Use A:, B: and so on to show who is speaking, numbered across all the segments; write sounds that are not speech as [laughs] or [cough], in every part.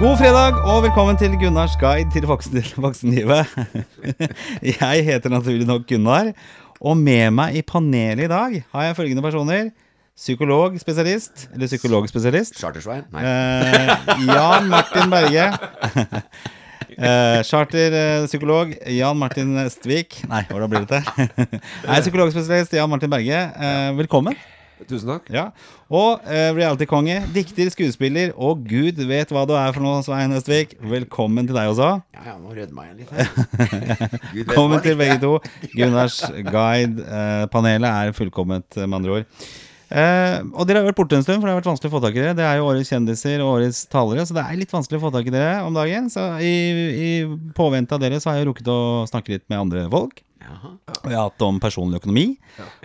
A: God fredag og velkommen til Gunnars guide til voksenlivet. [laughs] Jeg heter naturlig nok Gunnar, og med meg i panelet i dag har jeg følgende personer. Psykologspesialist, eller psykologspesialist.
B: Chartersveien? Nei.
A: Eh, Jan Martin Berge. [laughs] Eh, Charterpsykolog Jan Martin Stvik. Nei, hvordan blir det til? [laughs] Nei, psykologspesialist Jan Martin Berge. Eh, velkommen.
C: Tusen takk.
A: Ja. Og uh, reality-konge, dikter, skuespiller og gud vet hva du er for noe, Svein Østvik. Velkommen til deg også.
B: Ja, ja, nå rødma jeg litt her. [laughs]
A: Velkommen til begge to. Gunnars guide. Eh, panelet er fullkomment, eh, med andre ord. Uh, og dere har vært borte en stund, for det har vært vanskelig å få tak i dere. Det er jo årets kjendiser og årets talere, så det er litt vanskelig å få tak i dere om dagen. Så i, i påvente av dere så har jeg rukket å snakke litt med andre folk.
B: Jaha.
A: Og jeg har hatt om personlig økonomi.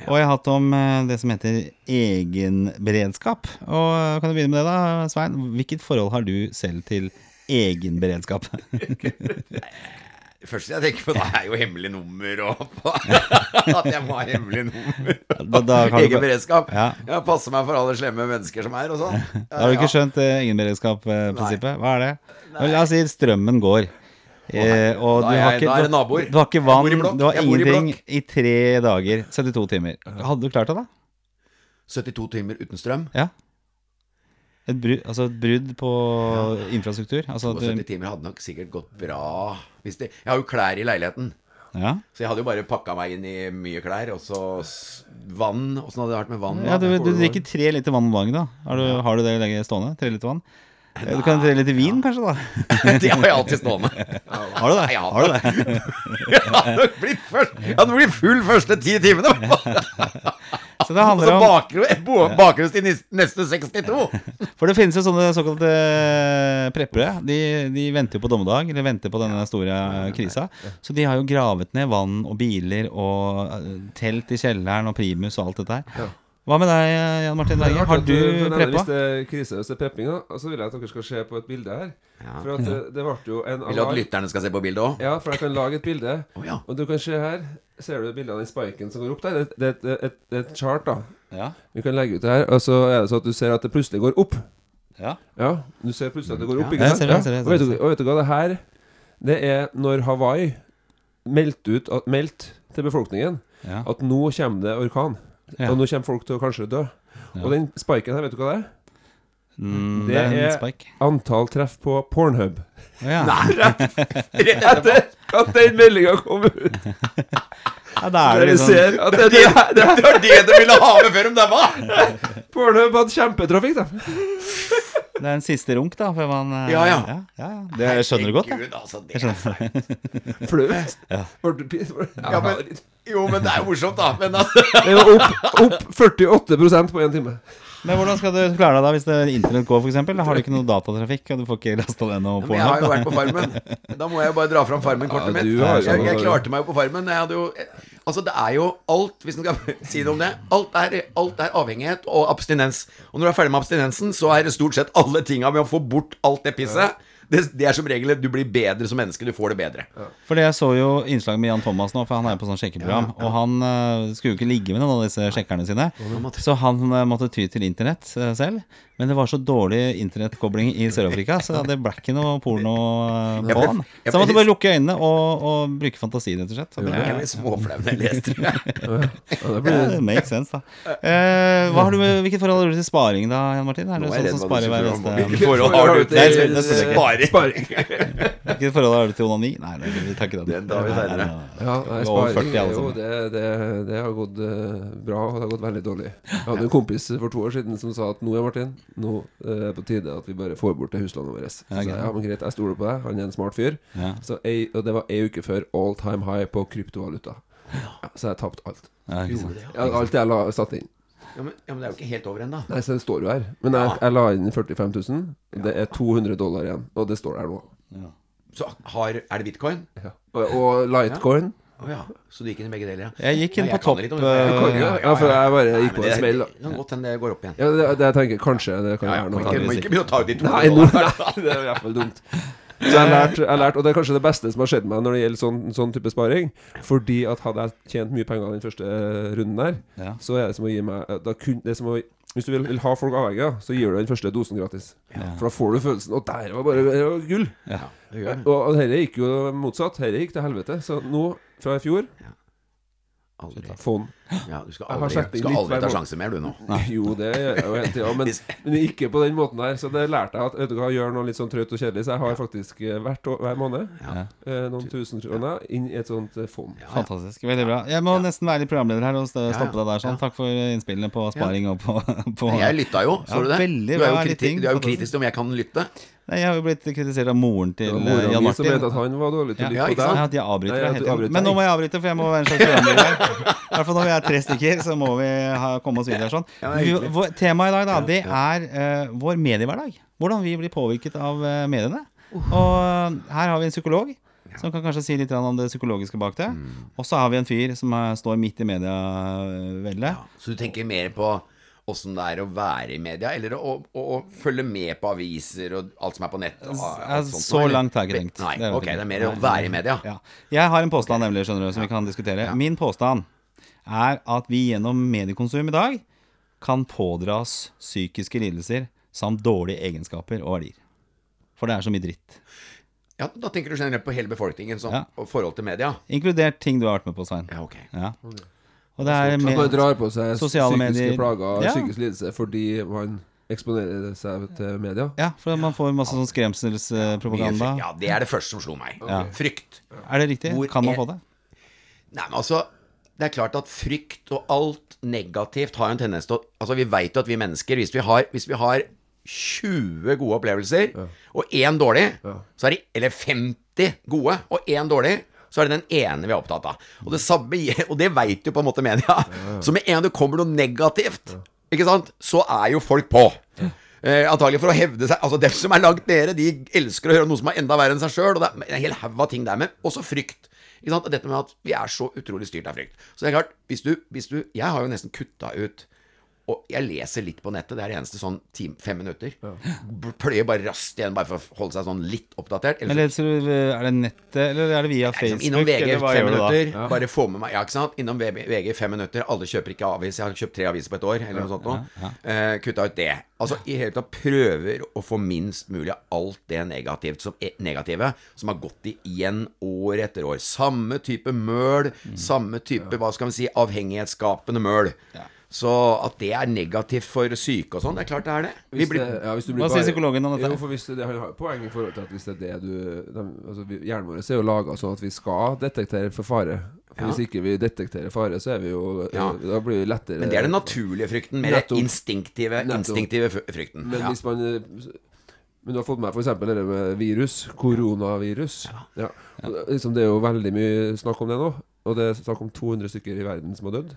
A: Og jeg har hatt om eh, det som heter egenberedskap. Og eh, kan du begynne med det, da, Svein? Hvilket forhold har du selv til egenberedskap? [laughs]
B: Det første jeg tenker på, da er jo hemmelig nummer og [laughs] At jeg må ha hemmelig nummer. [laughs]
A: Da, da
B: Egen beredskap.
A: Ja.
B: Ja, passe meg for alle slemme mennesker som er og sånn.
A: Da har du ikke skjønt eh, egenberedskap-prinsippet? Hva er det? La oss si strømmen går. Eh, og
B: Da
A: du
B: er jeg-
A: ikke,
B: da er det
A: du,
B: naboer.
A: du har ikke
B: Jeg
A: vann,
B: bor i blokk.
A: du har
B: Jeg bor i
A: ingenting
B: blokk.
A: i tre dager. 72 timer. Hadde du klart det, da?
B: 72 timer uten strøm.
A: Ja. Et brudd, altså et brudd på infrastruktur? Altså at
B: 72
A: du,
B: timer hadde nok sikkert gått bra. Hvis det, jeg har jo klær i leiligheten.
A: ja.
B: Så jeg hadde jo bare pakka meg inn i mye klær. Og så s- vann. Åssen hadde det vært med vann? da?
A: ja, du, du drikker tre liter vann om dagen, da. Har du, har du det stående? Tre liter vann? Eh, Du kan tre litt vin, kanskje, da? [laughs]
B: Det har jeg alltid stående.
A: Har du det?
B: Ja,
A: Har du det? [laughs]
B: Nok blitt, først, ja, hadde blir full første ti timene.
A: Så det handler om [laughs]
B: Og så baker til neste 62.
A: For det finnes jo sånne såkalte preppere. De, de venter jo på dommedag, eller venter på denne store krisa. Så de har jo gravet ned vann og biler og eh, telt i kjelleren og primus og alt dette her. Hva med deg, Jan Martin
C: er
A: Berge? Har du preppa?
C: Hvis det er krise, hvis det er prepping, så vil jeg at dere skal se på et bilde her. For at det, det ble jo en
B: Vil du at lytterne skal se på bildet òg?
C: Ja, for jeg kan lage et bilde.
B: Oh, ja.
C: Og du kan se her. Ser du bildet av den spiken som går opp der? Det, det, det, det, det er et chart, da.
A: Ja.
C: Vi kan legge ut det her. Og så er det sånn at du ser at det plutselig går opp.
A: ja.
C: Ja, du ser plutselig at det går opp. Ikke sant?
A: det, jeg ser det,
C: Og, vet du, og vet du hva det her Det er når Hawaii meldte ut meldt til befolkningen
A: Ja.
C: at nå kommer det orkan.
A: Ja.
C: Og nå kommer folk til å kanskje dø. Og den spiken her, vet du hva det er?
A: Mm,
C: Det
A: det er
C: er-. Antall treff på Pornhub.
A: Ja. [laughs] [laughs]
C: Etter at den meldinga kom ut. [laughs]
A: ja, det er
C: Der
A: det
C: du
A: liksom
C: ser at det, det, det,
B: Det var det du ville ha med før om det var!
C: Pornhub hadde kjempetrafikk, da.
A: Det er en siste runk, da. Før man eh,
B: Ja, ja.
A: ja, ja. Det jeg skjønner du godt, da.
B: Herregud, altså, det
A: Jeg
B: er.
C: Flaut. [laughs]
A: Ja.
B: Ja, men, jo, men det er morsomt, da. Men altså,
C: Det jo opp, opp 48% på én time.
A: Men hvordan skal du klare deg da hvis det internett går, f.eks.? Har du ikke noe datatrafikk, og du får ikke lasta den
B: noe
A: på
B: jeg har jo vært på Farmen. Da må jeg jo bare dra fram Farmen-kortet
C: Ja,
B: mitt.
C: du har jo
B: Jeg, jeg klarte meg jo på Farmen. Jeg hadde jo Altså, det er jo alt, hvis en skal [laughs] si det om det Alt er, alt er avhengighet og abstinens. Og når du er ferdig med abstinensen, så er det stort sett alle tinga med å få bort alt det pisset. Det, det er som regel Du blir bedre som menneske. Du får det bedre.
A: Fordi jeg så jo innslag med Jan Thomas nå, for han er jo på sånn sjekkeprogram. Og han uh, skulle jo ikke ligge med noen av disse sjekkerne sine. Så han uh, måtte ty til internett uh, selv. Men det var så dårlig internettkobling i Sør-Afrika, så det ble ikke noe porno eh, på han. Så jeg måtte bare lukke øynene og, og bruke fantasien, rett og slett. Det,
B: ble småflau da jeg leste [laughs] det.
C: Det
A: makes sense, da. Eh, hva har du, med- hvilket forhold har du til sparing da, Jan Martin? Er du
B: er jeg
A: sånn som sparer hver
B: du
A: eneste
B: Hvilket forhold har du til
A: det
B: sparing? [laughs]
A: Hvilket forhold har du til onani? Nei, nei, vi tar ikke den.
C: Ja, nei, sparing
A: 40 alle
C: er jo det, det, det har gått eh, bra, og det har gått veldig dårlig. Jeg hadde en kompis for to år siden som sa at nå, Martin, nå eh, er det på tide at vi bare får bort det huslånet vårt. Så
A: Ja,
C: jeg, ja, men greit, jeg stoler på deg, han er en smart fyr.
A: Ja.
C: Så ei, og det var ei uke før all time high på kryptovaluta. Ja, så jeg tapte alt.
A: Ja,
C: alt jeg la satt inn.
B: Ja, men, ja, men det er jo ikke helt over ennå.
C: Nei, så det står jo her. Men jeg, jeg la inn 45 000. Det er 200 dollar igjen, og det står der nå.
A: Ja.
B: Så har, er det bitcoin?
C: Ja. Og, og Litecoin.
B: Å ja. Så du gikk inn i begge deler, ja.
A: Jeg gikk inn
B: Ja,
A: på topp
B: om det. Jeg
A: eh,
C: Ja, for jeg bare gikk på en smell. da.
B: Det kan godt hende det går opp igjen.
C: Ja, det, det jeg tenker kanskje det kan
B: Ja,
C: være
B: må,
C: noe.
B: ikke, må ikke begynne å ta ut de to
C: Nei, nå, [laughs] nei, det er i hvert fall dumt. Så jeg har lært, jeg lært, og det er kanskje det beste som har skjedd meg når det gjelder sånn, sånn type sparing. Fordi at hadde jeg tjent mye penger den første runden der,
A: Ja.
C: så er det som å gi meg da kun, Det er som å Hvis du vil, vil ha folk avhengig, da, så gir du den første dosen gratis. For da får du følelsen Og der var bare det var gull!
B: Ja, det.
C: Og, dette gikk jo motsatt. Dette gikk til helvete. Så nå, fra i fjor,
B: Aldri.
C: fond.
B: Ja, du skal aldri, skal
C: litt
B: aldri ta sjanse mer, du nå.
C: Jo, det gjør jeg jo hele tida, men, men ikke på den måten der. Så det lærte jeg at vet du hva, gjør noe litt sånn trøtt og kjedelig. Så jeg har faktisk eh, hvert år, hver måned
A: Ja.
C: eh, noen tusen kroner inn i et sånt eh, Ja,
A: Fantastisk. Veldig bra. Jeg må nesten være litt programleder her og stoppe
B: ja.
A: deg der. sånn Takk for innspillene på sparing og på, på
B: Jeg lytta jo, så du det?
A: veldig
B: Du er jo,
A: bra
B: kriti du er jo kritisk til om jeg kan lytte.
A: Nei, Jeg har jo blitt kritisert av moren til Jan
C: Martin som mente at han var dårlig til å
B: ja,
C: lytte på deg.
A: Ja, at jeg avbryter
C: Nei,
A: deg
C: at
A: hele
C: du
A: tiden.
C: avbryter
A: Men nå må jeg avbryte, for jeg må være en slags [laughs] programleder her. I hvert fall når vi er tre stykker, så må vi ha, komme oss videre sånn.
B: Ja,
A: temaet i dag, da, det er uh, vår mediehverdag. Hvordan vi blir påvirket av uh, mediene. Og eh, her har vi en psykolog. Som kan kanskje si litt om det psykologiske bak det.
B: Mm.
A: Og så har vi en fyr som er, står midt i medieveldet.
B: Ja, så du tenker mer på åssen det er å være i media, eller å, å, å følge med på aviser og alt som er på nett? Og, og
A: Ja,
B: sånt
A: så langt har jeg ikke tenkt.
B: Nei,
A: Det
B: ok, det er mer å være i media.
A: Ja. Jeg har en påstand nemlig, skjønner du, som vi kan diskutere. Min påstand er at vi gjennom mediekonsum i dag kan pådra oss psykiske lidelser samt dårlige egenskaper og verdier. For det er så mye dritt.
B: Ja, Da tenker du generelt på hele befolkningen som,
A: Ja.
B: og forhold til media?
A: Inkludert ting du har vært med på, Svein.
B: Ja, ok.
A: Ja. Og det er
C: med, man drar på seg
A: Sosiale
C: psykiske
A: medier.
C: plager,
A: Ja.
C: psykisk lidelse, fordi man eksponerer seg til media.
A: Ja, for man får masse sånn skremselspropaganda.
B: Ja, det er det første som slo meg. Frykt.
A: Er det riktig?
B: Hvor
A: Kan man
B: er-
A: få det?
B: Nei, men altså Det er klart at frykt og alt negativt har en tendens til å Altså, vi veit jo at vi mennesker, hvis vi har, hvis vi har 20 gode opplevelser og én dårlig, så er det Eller 50 gode og én dårlig. Så er det den ene vi er opptatt av. Og det, samme, [laughs] og det veit jo på en måte media. Så med en gang det kommer noe negativt, ikke sant, så er jo folk på. Eh, antagelig for å hevde seg Altså Dem som er langt nede, de elsker å høre noe som er enda verre enn seg sjøl. Og det er en hel haug av ting der. Men også frykt. Dette med at vi er så utrolig styrt av frykt. Så det er klart, hvis du, hvis du Jeg har jo nesten kutta ut og jeg leser litt på nettet. Det er det eneste sånn time, fem minutter. Ja. Pløyer bare raskt igjen, bare for å holde seg sånn litt oppdatert.
A: Men leser du, er det nettet, eller er det via Facebook?
B: liksom, innom VG
A: eller
B: fem minutter. Bare få med meg Ja, ikke sant? Innom VG, fem minutter. Alle kjøper ikke avis. Jeg har kjøpt tre aviser på et år, eller noe sånt noe. Eh, kutta ut det. Altså i hele tatt prøver å få minst mulig av alt det negativt som, eh, negative som har gått igjen år etter år. Samme type møl, samme type, hva skal vi si, avhengighetsskapende møl. Så at det er negativt for syke og sånn, det er klart det er det. Vi
C: Hvis
B: blir,
C: det, ja, hvis du blir
A: Hva sier psykologen om dette?
C: Jo, for hvis det, det har poeng i forhold til at hvis det er det du de, altså, vi- Hjernen vår er jo laga sånn at vi skal detektere for fare. For
B: Ja.
C: Hvis ikke vi detekterer fare, så er vi jo
B: Ja.
C: Da blir vi lettere
B: men det er den naturlige frykten. Mer instinktive, instinktive frykten.
C: Men
B: Ja.
C: hvis man eh, Men du har fått med f.eks. det med virus. Koronavirus. Ja. Og Liksom, det er jo veldig mye snakk om det nå. Og det er snakk om 200 stykker i verden som har dødd.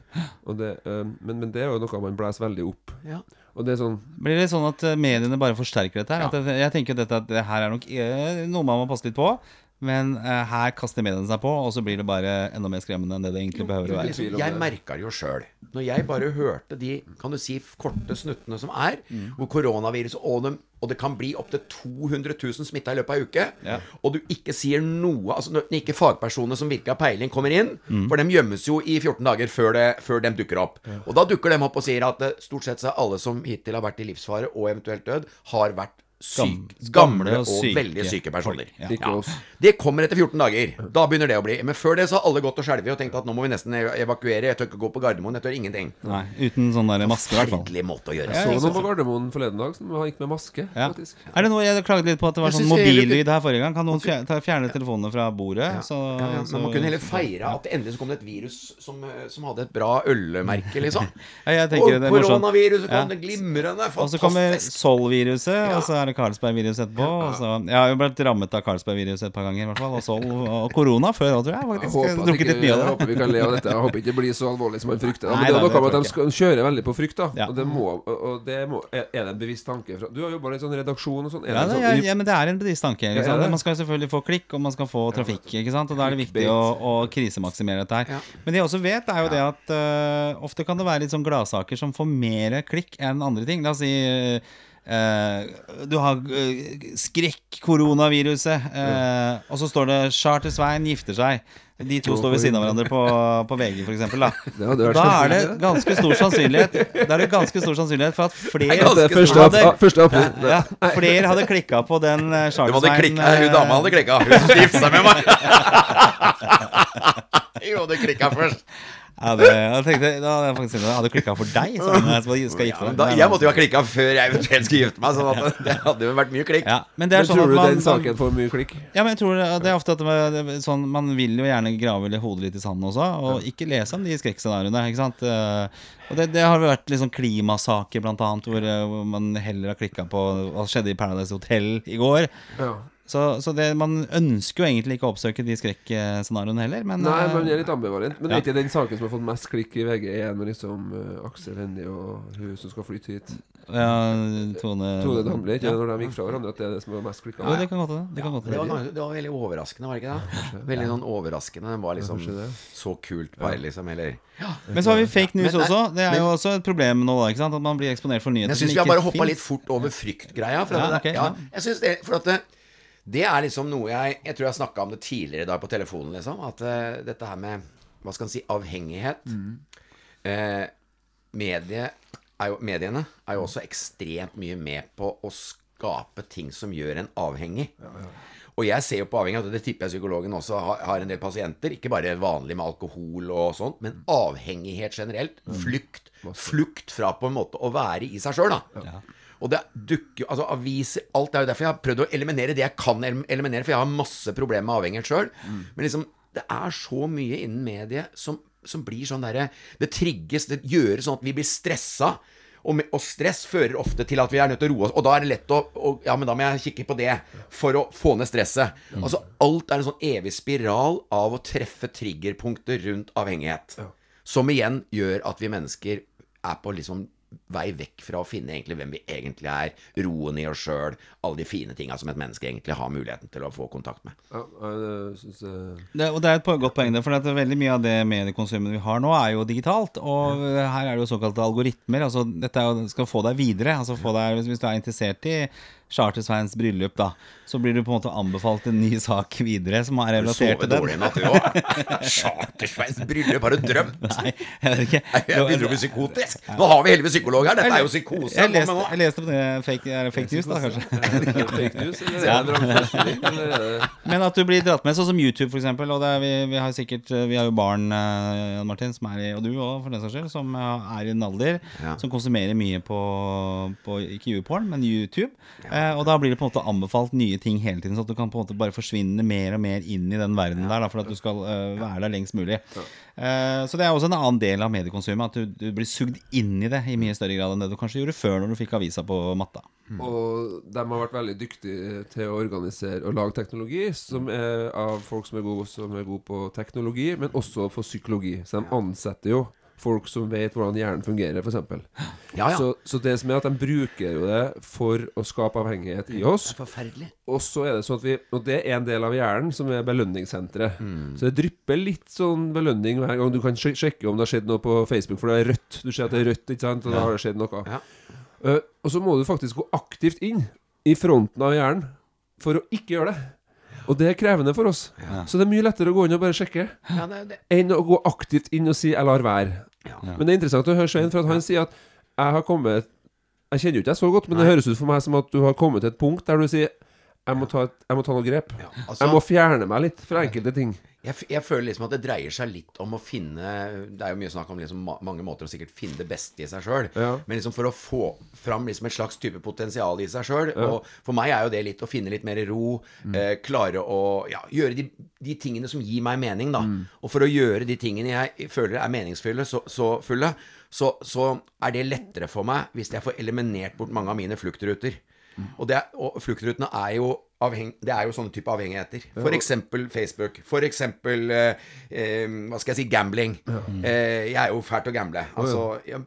C: Eh, men, men det er jo noe man blæser veldig opp.
B: Ja.
C: Det sånn
A: Blir det sånn at eh, mediene bare forsterker dette her?
B: Ja.
A: Det, jeg tenker at dette at det her er nok eh, noe man må passe litt på. Men uh, her kaster mediene seg på, og så blir det bare enda mer skremmende enn det det egentlig behøver å være.
B: Jeg
C: det.
B: merka det jo sjøl. Når jeg bare hørte de kan du si, korte snuttene som er, hvor koronaviruset og, dem, og det kan bli opptil 200 000 smitta i løpet av ei uke,
A: Ja.
B: og du ikke sier noe Altså når ikke fagpersonene som virker har peiling, kommer inn,
A: Mm.
B: for dem gjemmes jo i 14 dager før, det, før de dukker opp. Og da dukker de opp og sier at eh, stort sett så er alle som hittil har vært i livsfare og eventuelt død, har vært syk, gamle og,
A: og syke
B: veldig syke personer.
A: ja.
B: Det kommer etter 14 dager. Da begynner det å bli. Men før det så har alle gått og skjelvet og tenkt at nå må vi nesten evakuere. Jeg tør ikke gå på Gardermoen. Jeg tør ingenting.
A: Nei, uten sånn der maske, i hvert fall.
B: Måte å gjøre
A: Ja,
B: det
C: Så noen på Gardermoen forleden dag som gikk med maske,
A: Ja.
C: faktisk.
A: Er det noe Jeg klaget litt på at det var sånn mobillyd her forrige gang. Kan noen fjer- fjerne telefonene fra bordet? Så,
B: Ja, ja,
A: så-
B: men man kunne heller feire at endelig så kom det et virus som, eh, som hadde et bra ølmerke, liksom. [laughs]
A: Ja, jeg tenker
B: Og
A: det er morsomt.
B: koronaviruset
A: Ja.
B: kom det glimrende. fantastisk.
A: Og så kommer. Sol-viruset, og så er det Carlsberg-viruset etterpå. Og så, jeg har jo blitt rammet av Carlsberg-viruset et par ganger, i hvert fall. Og Sol og korona før òg, tror jeg.
C: Jeg
A: Faktisk.
C: håper,
A: Jeg
C: at ikke, jeg håper vi kan le av dette. Jeg håper ikke det blir så alvorlig som man frykter.
A: Nei,
C: Men det er noe med at de skal kjøre veldig på frykt. da
A: Ja.
C: Og det må, og det må er, det en bevisst tanke fra Du har jobba litt sånn redaksjon og sånn.
A: Ja,
C: sånn,
A: ja, ja, men det er en bevisst tanke. Ikke sant? Man skal selvfølgelig få klikk, og man skal få trafikk. Ikke sant? Og Da er det viktig å, å krisemaksimere dette her.
B: Ja.
A: Men det jeg også vet, er jo det at uh, ofte kan det være litt sånn gladsaker som får mer klikk enn andre ting. La oss si eh, Du har eh, skrekk-koronaviruset, eh, og så står det 'Charter-Svein gifter seg'. De to står ved siden av hverandre på, på VG, f.eks. Da. [laughs]
C: Det
A: da er det ganske stor sannsynlighet Da er det ganske stor sannsynlighet for at flere
B: Det er
C: Det er
A: hadde-
C: første april.
A: ja, Flere hadde klikka på den uh, Charter-Svein
B: klikka, hun dama hadde klikka. Hun som gifta seg med meg. [laughs] Hun hadde klikka først.
A: Ja, det, jeg tenkte, da hadde jeg faktisk jeg hadde klikka for deg, som jeg skal gifte
B: Da, jeg måtte jo ha klikka før jeg eventuelt skulle gifte meg, sånn at det hadde jo vært mye klikk.
A: ja, men det er
C: Men
A: sånn
C: tror
A: at
C: du
A: man,
C: den saken får mye klikk?
A: Ja, men jeg tror det, det er ofte at er sånn, Man vil jo gjerne grave litt hodet litt i sanden også, og ikke lese om de skrekkscenarioene. ikke sant? Eh, Og det, det har vært liksom klimasaker, blant annet, hvor, eh, hvor man heller har klikka på hva skjedde i Paradise Hotel i går.
C: Ja.
A: Så, så det, man ønsker jo egentlig ikke å oppsøke de skrekkscenarioene heller, men
C: Nei,
A: men
C: man er litt ambivalent. Men
A: ja.
C: er ikke den saken som har fått mest klikk i VG, er med liksom eh, Aksel Hennie og hun som skal flytte hit?
A: ja, Tone
C: Tone Damli, ikke
A: ja.
C: når de gikk fra hverandre, at det er det som er mest klikka?
A: Ja, det kan godt hende. Det ja,
B: Det var, det var veldig overraskende, var det ikke det? Veldig sånn overraskende. Det var liksom så kult bare, liksom. Eller
A: Men så har vi fake news
B: Men-
A: også. Det er
B: men-
A: jo også et problem nå, ikke sant? At man blir eksponert for nyheter
B: jeg syns vi har bare hoppa litt fort over fryktgreia. For
A: Ja, okay,
B: ja,
A: ja.
B: jeg synes det, for at det, det er liksom noe jeg Jeg tror jeg snakka om det tidligere i dag på telefonen, liksom. At uh, dette her med Hva skal en si avhengighet eh, medie, er jo, Mediene er jo også ekstremt mye med på å skape ting som gjør en avhengig. Og jeg ser jo på avhengighet, og det tipper jeg psykologen også har, har en del pasienter, ikke bare vanlig med alkohol og sånt, men avhengighet generelt. Flukt. Flukt fra på en måte å være i seg sjøl, da. Og det dukker jo Altså, aviser Alt er jo derfor jeg har prøvd å eliminere det jeg kan eliminere, for jeg har masse problemer med avhengighet sjøl. Men liksom, det er så mye innen mediet som, som blir sånn derre Det trigges, det gjøres sånn at vi blir stressa. Og, med, og stress fører ofte til at vi er nødt til å roe oss. Og da er det lett å, å Ja, men da må jeg kikke på det for å få ned stresset. Altså alt er en sånn evig spiral av å treffe triggerpunkter rundt avhengighet. Som igjen gjør at vi mennesker er på liksom vei vekk fra å finne egentlig hvem vi egentlig er, roen i oss sjøl, alle de fine tinga som et menneske egentlig har muligheten til å få kontakt med.
C: Ja, synes, eh,
A: Det, og det er et godt poeng, det, for at veldig mye av det mediekonsumet vi har nå, er jo digitalt. Og her er det jo såkalte algoritmer. Altså, dette er jo, skal få deg videre. Altså få deg, hvis du er interessert i Charter-Sveins bryllup, da, så blir du på en måte anbefalt en ny sak videre som er
B: Du
A: relatert til den.
B: dårlig i natt, du òg. Chartersveins bryllup, har du drømt? [laughs]
A: Nei, jeg vet ikke.
B: Nei, Jeg begynner å bli psykotisk. Nå har vi heldigvis psykolog her. Dette er jo psykose.
A: Jeg leste, jeg leste på det fake, er det fake news, da, kanskje. [laughs] Men at du blir dratt med, sånn som YouTube for eksempel Og det er, vi, vi har sikkert Vi har jo barn, eh, Jan Martin, som er i, og du òg, for den saks skyld, som eh, er i en alder
B: Ja.
A: som konsumerer mye på, på ikke YouPorn, men YouTube. Eh, og da blir det på en måte anbefalt nye ting hele tiden, så at du kan på en måte bare forsvinne mer og mer inn i den verden der, da, for at du skal eh, være der lengst mulig. Eh, så det er også en annen del av mediekonsumet, at du, du blir sugd inn i det i mye større grad enn det du kanskje gjorde før når du fikk avisa på matta.
C: Og de har vært veldig dyktige til å organisere og lage teknologi, som er av folk som er gode, som er gode på teknologi, men også for psykologi. Så de ansetter jo folk som vet hvordan hjernen fungerer, f.eks.
B: Ja, ja.
C: Så, så det som er at de bruker jo det for å skape avhengighet i oss.
B: Forferdelig.
C: Og så er det sånn at vi Og det er en del av hjernen som er belønningssenteret. Så det drypper litt sånn belønning hver gang du kan sjekke om det har skjedd noe på Facebook, for det er rødt. Du ser at det er rødt, ikke sant, og da har det skjedd noe.
B: Ja.
C: Uh, og så må du faktisk gå aktivt inn i fronten av hjernen for å ikke gjøre det. Og det er krevende for oss. Så det er mye lettere å gå inn og bare sjekke
B: Ja, det, det.
C: enn å gå aktivt inn og si 'jeg lar være'. Men det er interessant å høre Svein, for at han sier at 'jeg har kommet Jeg kjenner jo ikke deg så godt, men det høres ut for meg som at du har kommet til et punkt der du sier 'jeg må ta, et, jeg må ta noe grep'.
B: altså-
C: jeg må fjerne meg litt fra enkelte ting.
B: Jeg, jeg føler liksom at det dreier seg litt om å finne Det er jo mye snakk om liksom ma mange måter å sikkert finne det beste i seg sjøl.
C: Ja.
B: Men liksom for å få fram liksom et slags type potensial i seg sjøl. Og for meg er jo det litt å finne litt mer ro. Eh, klare å ja, gjøre de, de tingene som gir meg mening, da. Og for å gjøre de tingene jeg føler er meningsfulle, så, så fulle, så, så er det lettere for meg hvis jeg får eliminert bort mange av mine fluktruter. Og, det er, og fluktrutene er jo avheng, Det er jo sånne type avhengigheter. Eksempel Facebook. Eksempel eh, eh, Hva skal jeg si gambling. Eh, jeg er jo fælt å gamble. Altså, jeg,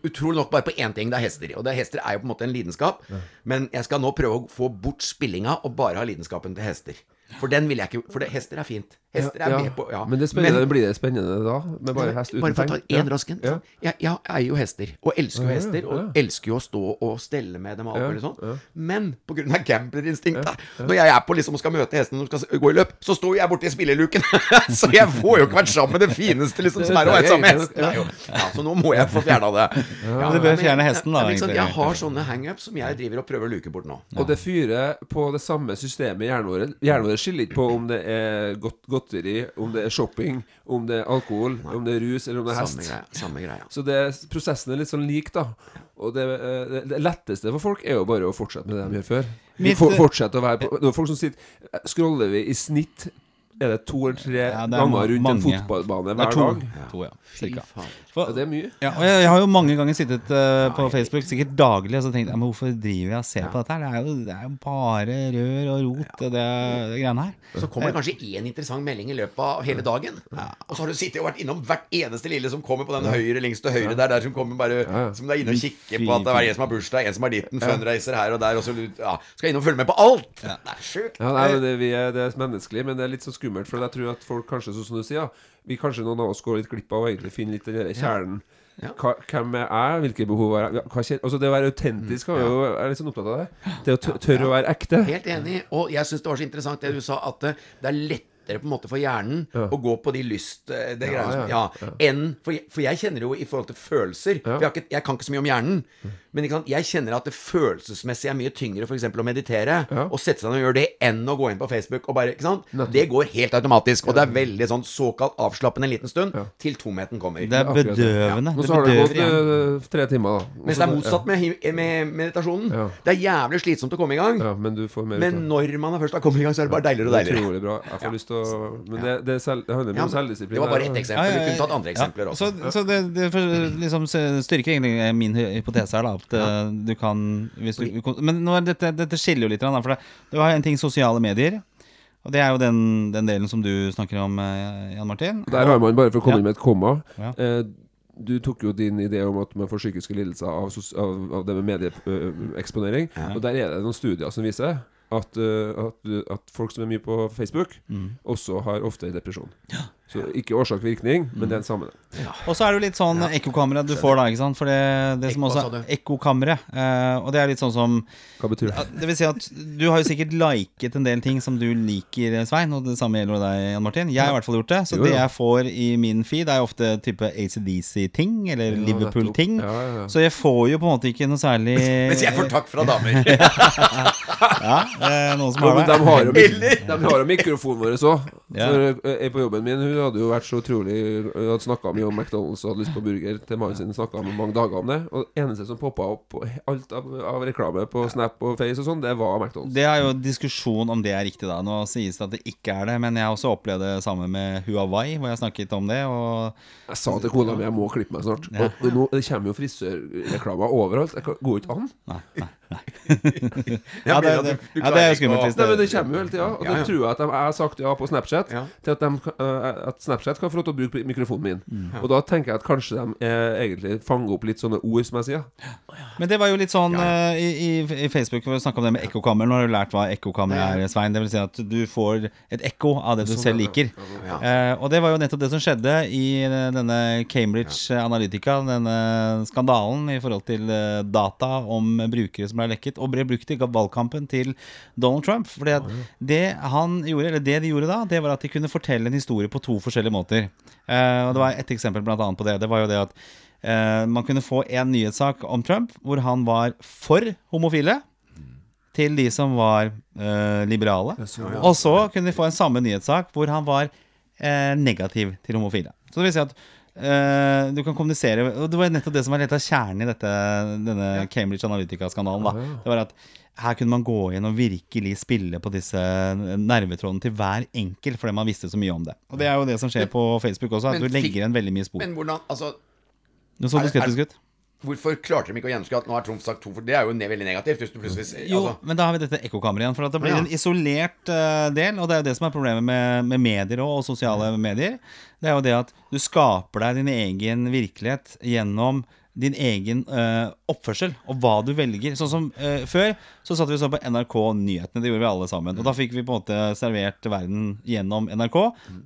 B: utrolig nok bare på én ting. Det er hester. Og det, hester er jo på en måte en lidenskap. Men jeg skal nå prøve å få bort spillinga og bare ha lidenskapen til hester. For den vil jeg ikke For det, hester er fint. Hester er
C: Ja,
B: med på ja.
C: Men det spennende, blir det spennende da? Med bare hest uten
B: Bare for å ta én rask en. Jeg, er eier jo hester, og elsker jo
C: Ja, ja,
B: hester. Og elsker jo å stå og stelle med dem og alt
C: Ja,
B: mulig sånn.
C: ja.
B: Men pga. gamblerinstinktet, når jeg er på liksom og skal møte hesten de skal gå i løp, så står jeg borti spilleluken. [laughs] så jeg får jo ikke vært sammen med det fineste liksom, som er å være sammen med hesten. Ja, så nå må jeg få fjerna det. Ja,
A: Du bør fjerne hesten, da,
B: men liksom. Jeg har sånne hangups som jeg driver og prøver å luke bort nå.
C: Og det fyrer på det samme systemet i hjernen vår. Hjernen vår skiller ikke på om det er godt, godteri, om det er shopping, om det er alkohol, om det er rus eller om det er
B: Samme
C: hest.
B: greia. Samme greia.
C: Så det, prosessen er litt sånn lik, da. Og det, eh, det, det letteste for folk er jo bare å fortsette med det de gjør før.
A: Mitt-
C: For, fortsette å være på Det er folk som sitter Scroller vi i snitt Er det to eller tre
A: Ja, er
C: ganger rundt en fotballbane
A: er
C: hver
A: to.
C: dag?
A: to ja, cirka.
C: Ja, det er mye.
A: Ja, og jeg, jeg har jo mange ganger sittet uh, på Facebook, sikkert daglig, og så tenkt ja, men hvorfor driver jeg og ser på dette her? Det er jo, det er jo bare rør og rot, det, det greiene her.
B: Så kommer det kanskje én interessant melding i løpet av hele dagen. Og så har du sittet og vært innom hvert eneste lille som kommer på den høyre, lengste høyre der, der som kommer bare
C: ja.
B: Som du er inne og kikker på at det er en som har bursdag, en som har ditten, fundraiser her og der, og så ja, skal innom inn og følge med på alt! Det er sjukt.
C: Ja, nei, det, er, det er menneskelig, men det er litt så skummelt. For jeg tror at folk kanskje, sånn som du sier, vi kanskje noen av oss går litt glipp av å egentlig finne litt den der kjernen.
B: Ja.
C: Hva, hvem er jeg? Hvilke behov har jeg? Altså det å være autentisk jo, jeg er litt sånn opptatt av det. Det å tø- tørre å være ekte.
B: Helt enig. Og jeg syns det var så interessant det du sa, at det, er lettere på en måte for hjernen å gå på de lyst... eh, Det
C: Ja, ja,
B: ja, enn for jeg, for jeg kjenner jo i forhold til følelser For jeg, ikke, jeg kan ikke så mye om hjernen. Men ikke sant, jeg kjenner at det følelsesmessig er mye tyngre f.eks. å meditere.
C: Ja.
B: Og sette seg ned og gjøre det enn å gå inn på Facebook og bare ikke sant? Det går helt automatisk. Og det er veldig sånn såkalt avslappende en liten stund til tomheten kommer.
A: Det er bedøvende.
C: Ja.
A: Og
C: så har det gått
A: uh,
C: eh, tre timer, da.
B: Mens det er motsatt med, med meditasjonen.
C: Ja.
B: Det er jævlig slitsomt å komme i gang.
C: Ja, men du får
B: Men når man først har kommet i gang, så er det bare deiligere og
C: Det er
B: deiligere.
C: Utrolig bra. Jeg får lyst til å Men det, det, selv, det handler mye
B: Ja,
C: om selvdisiplin.
B: det var bare ett eksempel. Du kunne tatt andre eksempler
A: Ja,
B: også.
A: Så, så det, det for- liksom styrker egentlig min hypotese her, da. At ja. du kan hvis du, Men nå er dette, dette skiller jo litt, for det, du har en ting sosiale medier. Og det er jo den, den delen som du snakker om, eh, Jan Martin.
C: Der har man, bare for å komme
A: Ja.
C: inn med et komma
A: Ja.
C: eh, Du tok jo din idé om at man får psykiske lidelser av, av, av det med medieeksponering. Og der er det noen studier som viser at, eh, at, at folk som er mye på Facebook,
A: Mm.
C: også har ofte depresjon. Så ikke årsak-virkning, men det er en sammenheng.
A: Og så er det jo litt sånn ekkokamre du får da, ikke sant. For det, det som også
B: er?
A: Ekkokamre. Eh, og det er litt sånn som
C: Hva betyr det?
A: Det vil si at du har jo sikkert liket en del ting som du liker, Svein. Og det samme gjelder deg, Jan Martin. Jeg har i hvert fall gjort det. Så
C: Jo,
A: det jeg får i min feed, er jo ofte type ACDC-ting, eller
C: Ja,
A: Liverpool-ting.
C: Ja, ja, ja.
A: Så jeg får jo på en måte ikke noe særlig [laughs]
B: Mens jeg får takk fra damer. [laughs]
A: Ja, eh, noen som har det.
C: de har jo, mikrofonen vår òg. Eh, på jobben min Hun hadde jo vært så utrolig hadde snakka mye om McDonald's og hadde lyst på burger til mannen sin. Snakka mange dager om det. Og det eneste som poppa opp på alt av, av reklame på Snap og Face og sånn, det var McDonald's.
A: Det er jo diskusjon om det er riktig, da. Nå sies det at det ikke er det, men jeg har også opplevd det samme med Huawei, hvor jeg snakket om det. Og
C: Jeg sa til kona mi jeg må klippe meg snart.
A: Ja.
C: Og, nå, det kommer jo frisørreklamer overalt. Det kan- går ikke an.
A: Nei, nei. [laughs]
B: Ja,
A: Ja, det, det, ja, det er jo skummelt
C: Nei, men
A: det
C: Det kommer jo hele tida. Og
B: Ja,
C: det tror jeg at de, jeg har sagt ja på Snapchat.
B: Ja.
C: Til at, de, eh, at Snapchat kan få lov til å bruke mikrofonen min.
A: Mm.
C: Og da tenker jeg at kanskje de eh, egentlig fanger opp litt sånne ord som jeg sier.
A: Men det var jo litt sånn eh, i, i, i Facebook For å snakke om det med ekkokammer. Nå har du lært hva ekkokammer er, Svein. Det vil si at du får et ekko av det du selv liker.
B: Ja.
A: Eh, og det var jo nettopp det som skjedde i denne Cambridge Analytica, denne skandalen i forhold til eh, data om brukere som ble lekket, og ble brukt i valgkampen til Donald Trump. Fordi at det han gjorde, eller det de gjorde da, det var at de kunne fortelle en historie på to forskjellige måter. Eh, og det var et eksempel blant annet på det. Det var jo det at eh, man kunne få en nyhetssak om Trump hvor han var for homofile til de som var eh, liberale. Og så kunne de få en samme nyhetssak hvor han var eh, negativ til homofile. Så det vil si at eh, du kan kommunisere Og det var nettopp det som var litt av kjernen i dette, denne Cambridge Analytica-skandalen. Det var at her kunne man gå inn og virkelig spille på disse nervetrådene til hver enkelt, fordi man visste så mye om det. Og det er jo det som skjer på Facebook også, at
B: Men
A: du legger igjen veldig mye spor.
B: Men hvordan Altså,
A: Nå så du skeptisk ut.
B: hvorfor klarte de ikke å gjennomskue at nå har Trump sagt to? For det er jo veldig negativt. Hvis du plutselig
A: Jo,
B: altså,
A: men da har vi dette ekkokammeret igjen. For at det blir
B: Ja.
A: en isolert uh, del, og det er jo det som er problemet med, med medier også, og sosiale medier. Det er jo det at du skaper deg din egen virkelighet gjennom din egen uh, oppførsel og hva du velger. Sånn som uh, Før så satt vi og så på NRK Nyhetene. Det gjorde vi alle sammen. Og da fikk vi på en måte servert verden gjennom NRK.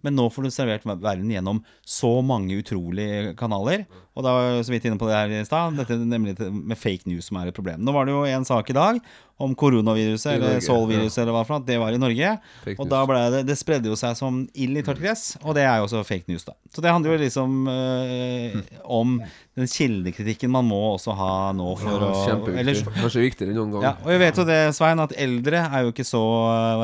A: Men nå får du servert verden gjennom så mange utrolige kanaler. Og da var jeg så vidt inne på det her i stad, dette nemlig med fake news som er et problem. Nå var det jo en sak i dag om koronaviruset, eller Sol-viruset, eller hva for noe. Det var i Norge. Og da ble det Det spredde jo seg som ild i tørt gress, og det er jo også fake news, da. Så det handler jo liksom øh, om den kildekritikken man må også ha nå for å
C: Kjempeviktig. Kanskje viktigere enn noen gang.
A: ja, og jeg vet jo det, Svein, at eldre er jo ikke så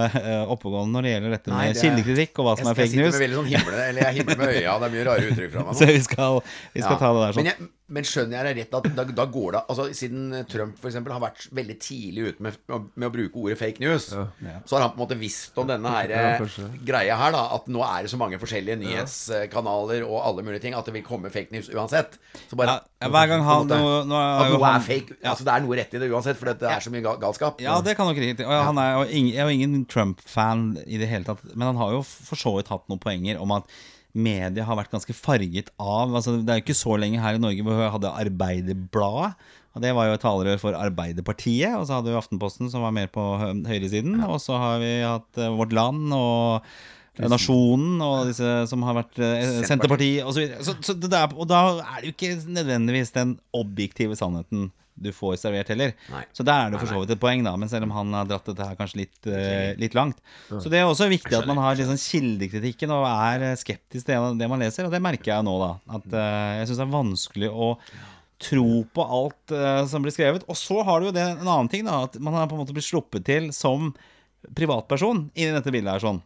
A: eh, oppegående når det gjelder dette
B: Nei,
A: med
B: det-
A: kildekritikk og hva som er fake news.
B: jeg sitter med veldig sånn himle Eller jeg himler med øya, det er mye rare uttrykk fra meg [laughs]
A: Så vi skal, vi skal
B: Ja.
A: ta det der sånn.
B: Men, jeg, men skjønner jeg deg rett at da, da går det Altså Siden Trump for eksempel har vært veldig tidlig ute med, med å bruke ordet fake news, så har han på en måte visst om denne her,
C: Ja,
B: eh, greia her, da. At nå er det så mange forskjellige nyhetskanaler og alle mulige ting at det vil komme fake news uansett. Så bare
A: Ja, ja, hver gang han
B: måte,
A: nå, nå er
B: At noe
A: han-
B: er fake. Altså Det er noe rett i det uansett, for det er så mye gal galskap.
A: Ja, det kan nok riktig. Og han er og ingen, jeg er jo ingen Trump-fan i det hele tatt. Men han har jo for så vidt hatt noen poenger om at media har vært ganske farget av altså Det er jo ikke så lenge her i Norge hvor vi hadde Arbeiderbladet. Og Det var jo et talerør for Arbeiderpartiet. Og så hadde vi Aftenposten, som var mer på høyresiden. høyresiden. Og så har vi hatt eh, Vårt Land og Nasjonen og disse som har vært eh, Senterpartiet osv. Så, så, så der, og da er det jo ikke nødvendigvis den objektive sannheten du får servert heller.
B: Nei.
A: Så der er det for så vidt et poeng, da. Men selv om han har dratt dette her kanskje litt, uh, litt langt. Så det er også viktig at man har liksom kildekritikken og er eh, skeptisk til det, det man leser. Og det merker jeg nå, da. At uh, jeg syns det er vanskelig å tro på alt uh, som blir skrevet. Og så har du jo det en annen ting, da. At man har på en måte blitt sluppet til som privatperson inni dette bildet her sånn.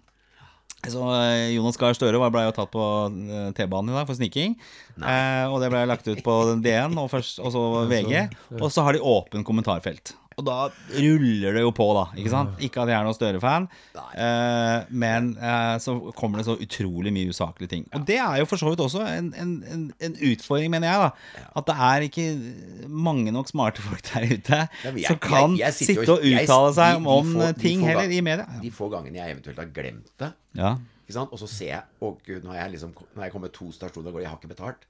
A: Så eh, Jonas Gahr Støre ble jo tatt på eh, T-banen i dag for sniking. Eh, og det ble lagt ut på DN og, først, og så VG. Og så har de åpen kommentarfelt. Og da ruller det jo på, da. Ikke sant? Ikke at jeg er noen Støre-fan, eh, men eh, så kommer det så utrolig mye usaklige ting. Og det er jo for så vidt også en, en, en, en utfordring, mener jeg. da At det er ikke mange nok smarte folk der ute
B: jeg-
A: som kan
B: jeg- jeg
A: sitte og uttale seg
B: de- de
A: om
B: få-
A: ting heller
B: gang-
A: i media.
B: De få gangene jeg eventuelt har glemt det,
A: Ja.
B: ikke sant? og så ser jeg Å, gud, nå har jeg liksom Nå har jeg kommet to stasjoner og går, jeg har ikke betalt.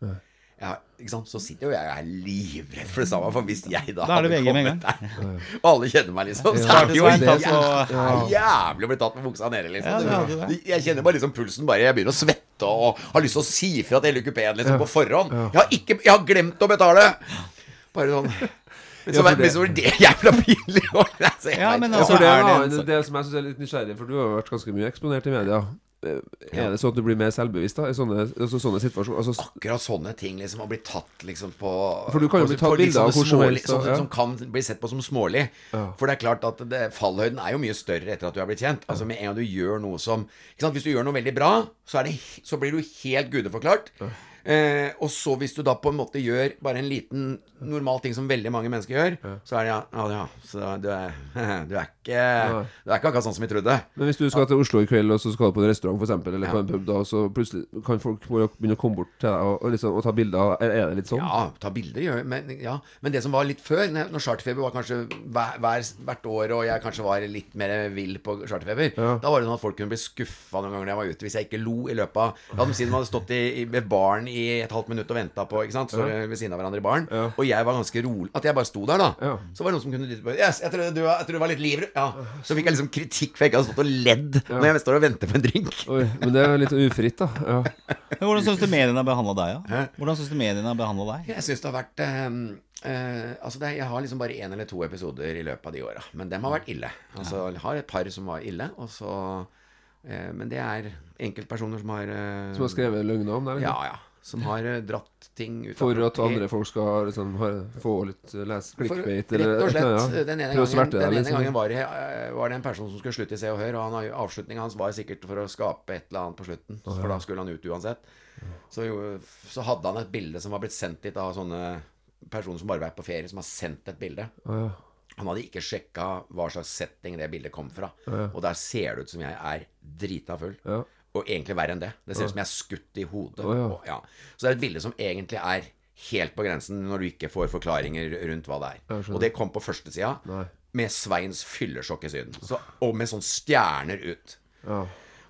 B: Sant? Så sitter jo jeg og er livredd for det samme. For hvis jeg da,
A: Da
B: hadde
A: VG med
B: kommet der, og alle kjenner meg, liksom, så er det jo jævlig, jævlig å bli tatt med buksa nede, liksom.
A: Ja, det det.
B: Jeg kjenner bare liksom pulsen bare Jeg begynner å svette og har lyst til å si fra til hele kupeen liksom, på forhånd. Jeg har ikke Jeg har glemt å betale! Bare sånn Men så,
C: Ja, for det-
B: så var det [laughs] jævla pinlig.
A: Ja, men
C: Ja,
A: altså,
C: for det
A: det
C: del som jeg syns er litt nysgjerrig, for du har vært ganske mye eksponert i media. Er det sånn at du blir mer selvbevisst da i sånne, altså, sånne situasjoner? Altså,
B: akkurat sånne ting liksom å bli tatt liksom på
C: For du kan jo bli tatt
B: bilde
C: bilder av hvor som helst, da,
B: sånne
C: ja.
B: Som kan bli sett på som smålig.
C: Ja.
B: For det er klart at det, fallhøyden er jo mye større etter at du er blitt kjent. Altså Med en gang du gjør noe som? Hvis du gjør noe veldig bra, så, er det, så blir du helt gudeforklart. Eh, og så hvis du da på en måte gjør bare en liten normal ting som veldig mange mennesker gjør, så er det ja, ja, ja så du er, [laughs] du er ikke Du er ikke akkurat sånn som vi trodde.
C: men hvis du skal til Oslo i kveld, og så skal du på en restaurant for eksempel, eller på en pub, da, så plutselig kan folk begynne å komme bort til deg og, og, liksom, og ta bilder. Er, er det litt sånn?
B: Ja, ta bilder gjør men, ja. men det som var litt før, når Charterfeber var kanskje hver, hver, hvert år, og jeg kanskje var litt mer vill på Charterfeber,
C: Ja.
B: da var det sånn at folk kunne bli skuffa noen ganger når jeg var ute hvis jeg ikke lo i løpet av La dem si de hadde stått i, i, ved baren i et halvt minutt og venta på, ikke sant, så ved siden av hverandre i baren,
C: Ja.
B: og jeg var ganske rolig At jeg bare sto der, da.
C: Ja.
B: Så var det noen som kunne dytte på Yes, jeg tror du, var- jeg tror du var litt livredd. Ja. Så fikk jeg liksom kritikk for jeg ikke hadde stått og ledd når jeg står og venter på en drink.
C: Oi, men det er litt ufritt, da. Ja.
A: Men hvordan syns du mediene har behandla deg? Ja? Hvordan synes du mediene har behandla deg?
B: Jeg syns det har vært eh, Uh, Altså det, Jeg har liksom bare én eller to episoder i løpet av de åra. Men dem har vært ille. Altså Jeg har et par som var ille, og så uh, Men det er enkeltpersoner som har uh,
C: Som har skrevet løgner om det?
B: Ja, ja. Som har eh, dratt ting ut
C: For at andre folk skal liksom, få litt lese les
B: For- Rett og slett. [laughs]
C: ja.
B: Den ene gangen,
C: sverte
B: den ene
C: liksom.
B: gangen var, det, eh, var det en person som skulle slutte i Se og Hør, og han, avslutningen hans var sikkert for å skape et eller annet på slutten. For da skulle han ut uansett. Så, så hadde han et bilde som var blitt sendt dit av sånne personer som bare var på ferie, som har sendt et bilde.
C: Oh, ja.
B: Han hadde ikke sjekka hva slags setting det bildet kom fra. Og der ser det ut som jeg er drita full. Og egentlig verre enn det. Det ser ut som jeg er skutt i hodet.
C: Oh, ja.
B: og, ja. Så det er et bilde som egentlig er helt på grensen når du ikke får forklaringer rundt hva det er. Og det kom på førstesida med Sveins fyllesjokk i Syden. Så, og med sånn stjerner ut.
C: Ja.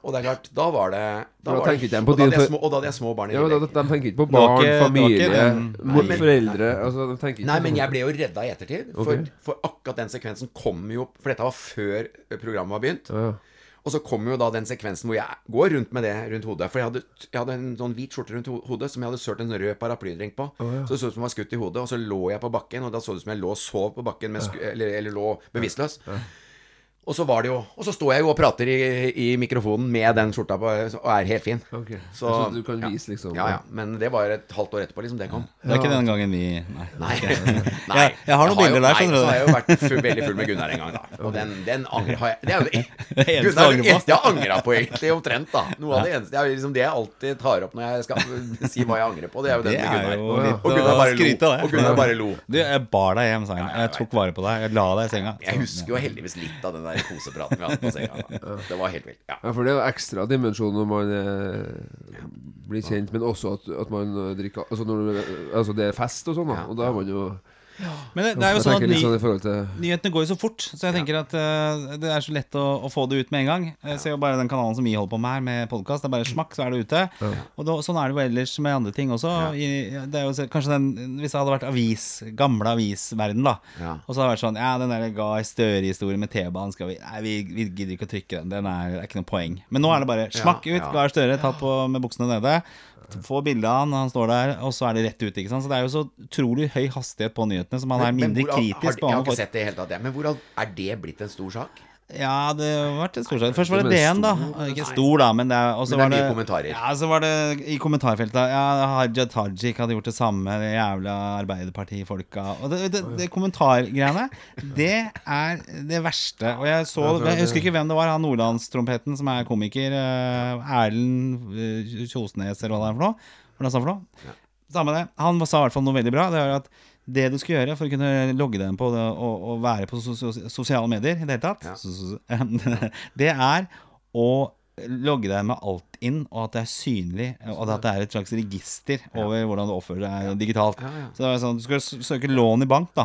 B: Og det er klart, da var det
C: Da
B: var det,
C: de på
B: og, da hadde jeg små, og da hadde jeg små barn i
C: Ja, da. De tenker ikke på barn,
A: ikke-
C: familie,
B: Nei, men-
C: foreldre altså, de ikke
B: Nei, men
C: sånn.
B: jeg ble jo redda i ettertid. For,
C: okay.
B: for akkurat den sekvensen kom jo For dette var før programmet var begynt.
C: ja.
B: Og så kom jo da den sekvensen hvor jeg går rundt med det rundt hodet. For jeg hadde, jeg hadde en sånn hvit skjorte rundt hodet som jeg hadde sølt en rød paraplydrink på. Så det så ut som jeg var skutt i hodet. Og så lå jeg på bakken, og da så det ut som jeg lå og sov på bakken, eller, eller lå bevisstløs. Og så var det jo Og så står jeg jo og prater i, i mikrofonen med den skjorta på, og er helt fin.
C: Ok.
B: Så,
C: Så du kan
B: ja.
C: vise, liksom
B: Ja, ja. Men det var et halvt år etterpå, liksom, det kom.
A: Det er ikke den gangen vi Nei.
B: Nei. [laughs]
A: Jeg- jeg har noen bilder
B: jo,
A: der,
B: nei,
A: skjønner du.
B: Så har jeg jo vært full, veldig full med Gunnar en gang, da. [laughs] Og den, den angrer har jeg Det er jo [laughs] det,
A: Det eneste
B: Gunnar, jeg har angra på, egentlig, omtrent. da Noe av det eneste jeg, liksom, Det jeg alltid tar opp når jeg skal si hva jeg angrer på, det er jo den
A: Det
B: med
A: er
B: Gunnar.
A: jo
B: Og Gunnar bare lo.
A: skryte lo.
B: Og Gunnar bare lo.
A: Du, jeg bar deg hjem, sa han. Jeg tok vare på deg. Jeg la deg i senga.
B: Jeg husker jo heldigvis litt av den der kosepraten vi hadde på senga. [laughs] Det var helt vilt. Ja.
C: Ja, for det er jo ekstra dimensjon når man eh, blir kjent, men også at, at man drikker Altså når altså det er fest og sånn. Og da er man jo
A: Men det, det er jo sånn at ny,
C: sånn til
A: nyhetene går jo så fort, så jeg tenker at uh, det er så lett å, å få det ut med en gang. Jeg ser jo bare den kanalen som vi holder på med her, med podkast. Det er bare smakk, så er det ute. Og da, sånn er det jo ellers med andre ting også. I, det er jo kanskje den, Hvis det hadde vært avis, gamle avisverden, da.
B: Ja.
A: Og så hadde det vært sånn Ja, den der Gahr Støre-historien med T-banen skal vi Nei, vi, vi gidder ikke å trykke den. Den er, er ikke noe poeng. Men nå er det bare smakk ut.
B: ja.
A: Gahr Støre tatt på med buksene nede. Få bilde av han, han står der, og så er det rett ut. ikke sant? Så det er jo så utrolig høy hastighet på nyhetene, så man er
B: Men
A: men
B: hvor- har,
A: har, på
B: Jeg har ikke sett det i hele tatt, jeg. Men hvordan er det blitt en stor sak?
A: Ja, det har vært en stor sak. Først var det
C: Det
A: DN, da. Ikke stor, da, men det er
B: Men det er
A: var
B: mye kommentarer.
A: Ja, så var det i kommentarfeltet Ja, Haja Tajik hadde gjort det samme, de jævla Arbeiderpartifolka Og det, det, det kommentargreiene, det er det verste. Og jeg så Jeg husker ikke hvem det var, han nordlandstrompeten som er komiker. eh, Erlend eh, Kjosnes, eller hva det er for noe. Hva er det han sa for noe? Samme det. Han sa i hvert fall noe veldig bra. Det er at det du skal gjøre for å kunne logge deg inn på det, og, og være på sos sos- sosiale medier i det hele tatt,
B: Ja. [laughs]
A: det er å logge deg med alt inn, og at det er synlig, og at det er et slags register over hvordan du oppfører deg digitalt. Så det er sånn, Du skal søke lån i bank, da.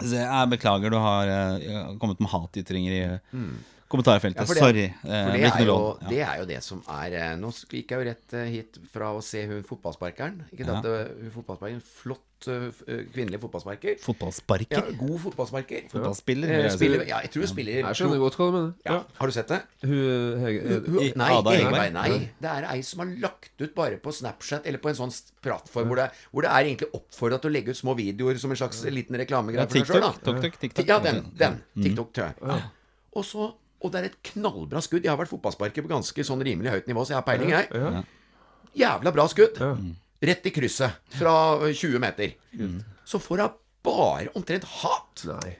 A: Jeg beklager, du har eh, kommet med hatytringer i eh, kommentarfeltet.
B: Mm. Ja, det-
A: Sorry. eh,
B: det er, jo. Det er jo det som er eh, Nå gikk jeg jo rett eh, hit fra å se hun fotballsparkeren. Ikke sant?
A: Ja.
B: Hun fotballsparkeren Flott kvinnelig fotballsparker. Ja,
A: Fotballsparker.
B: god fotballsparker.
A: Fotballspiller. Ja. jeg
B: spiller, ja, jeg tror hun spiller
C: Jeg skjønner godt hva du mener.
B: Ja. Har du sett det?
C: Hun, Hege,
B: Hun, nei,
A: Ada
B: Egeberg? nei. Det er ei som har lagt ut bare på Snapchat eller på en sånn plattform hvor det, hvor det er egentlig oppfordra til å legge ut små videoer som en slags liten reklamegreie
A: Ja,
B: for seg sjøl.
A: TikTok, TikTok, TikTok.
B: Ja, den. den
A: Mm.
B: TikTok, tror. Og, så, og det er et knallbra skudd. Jeg har vært fotballsparker på ganske sånn rimelig høyt nivå, så jeg har peiling, jeg.
C: ja.
B: Jævla bra skudd. Rett i krysset fra øh, 20 meter. Så får hun bare omtrent hat.
C: Nei.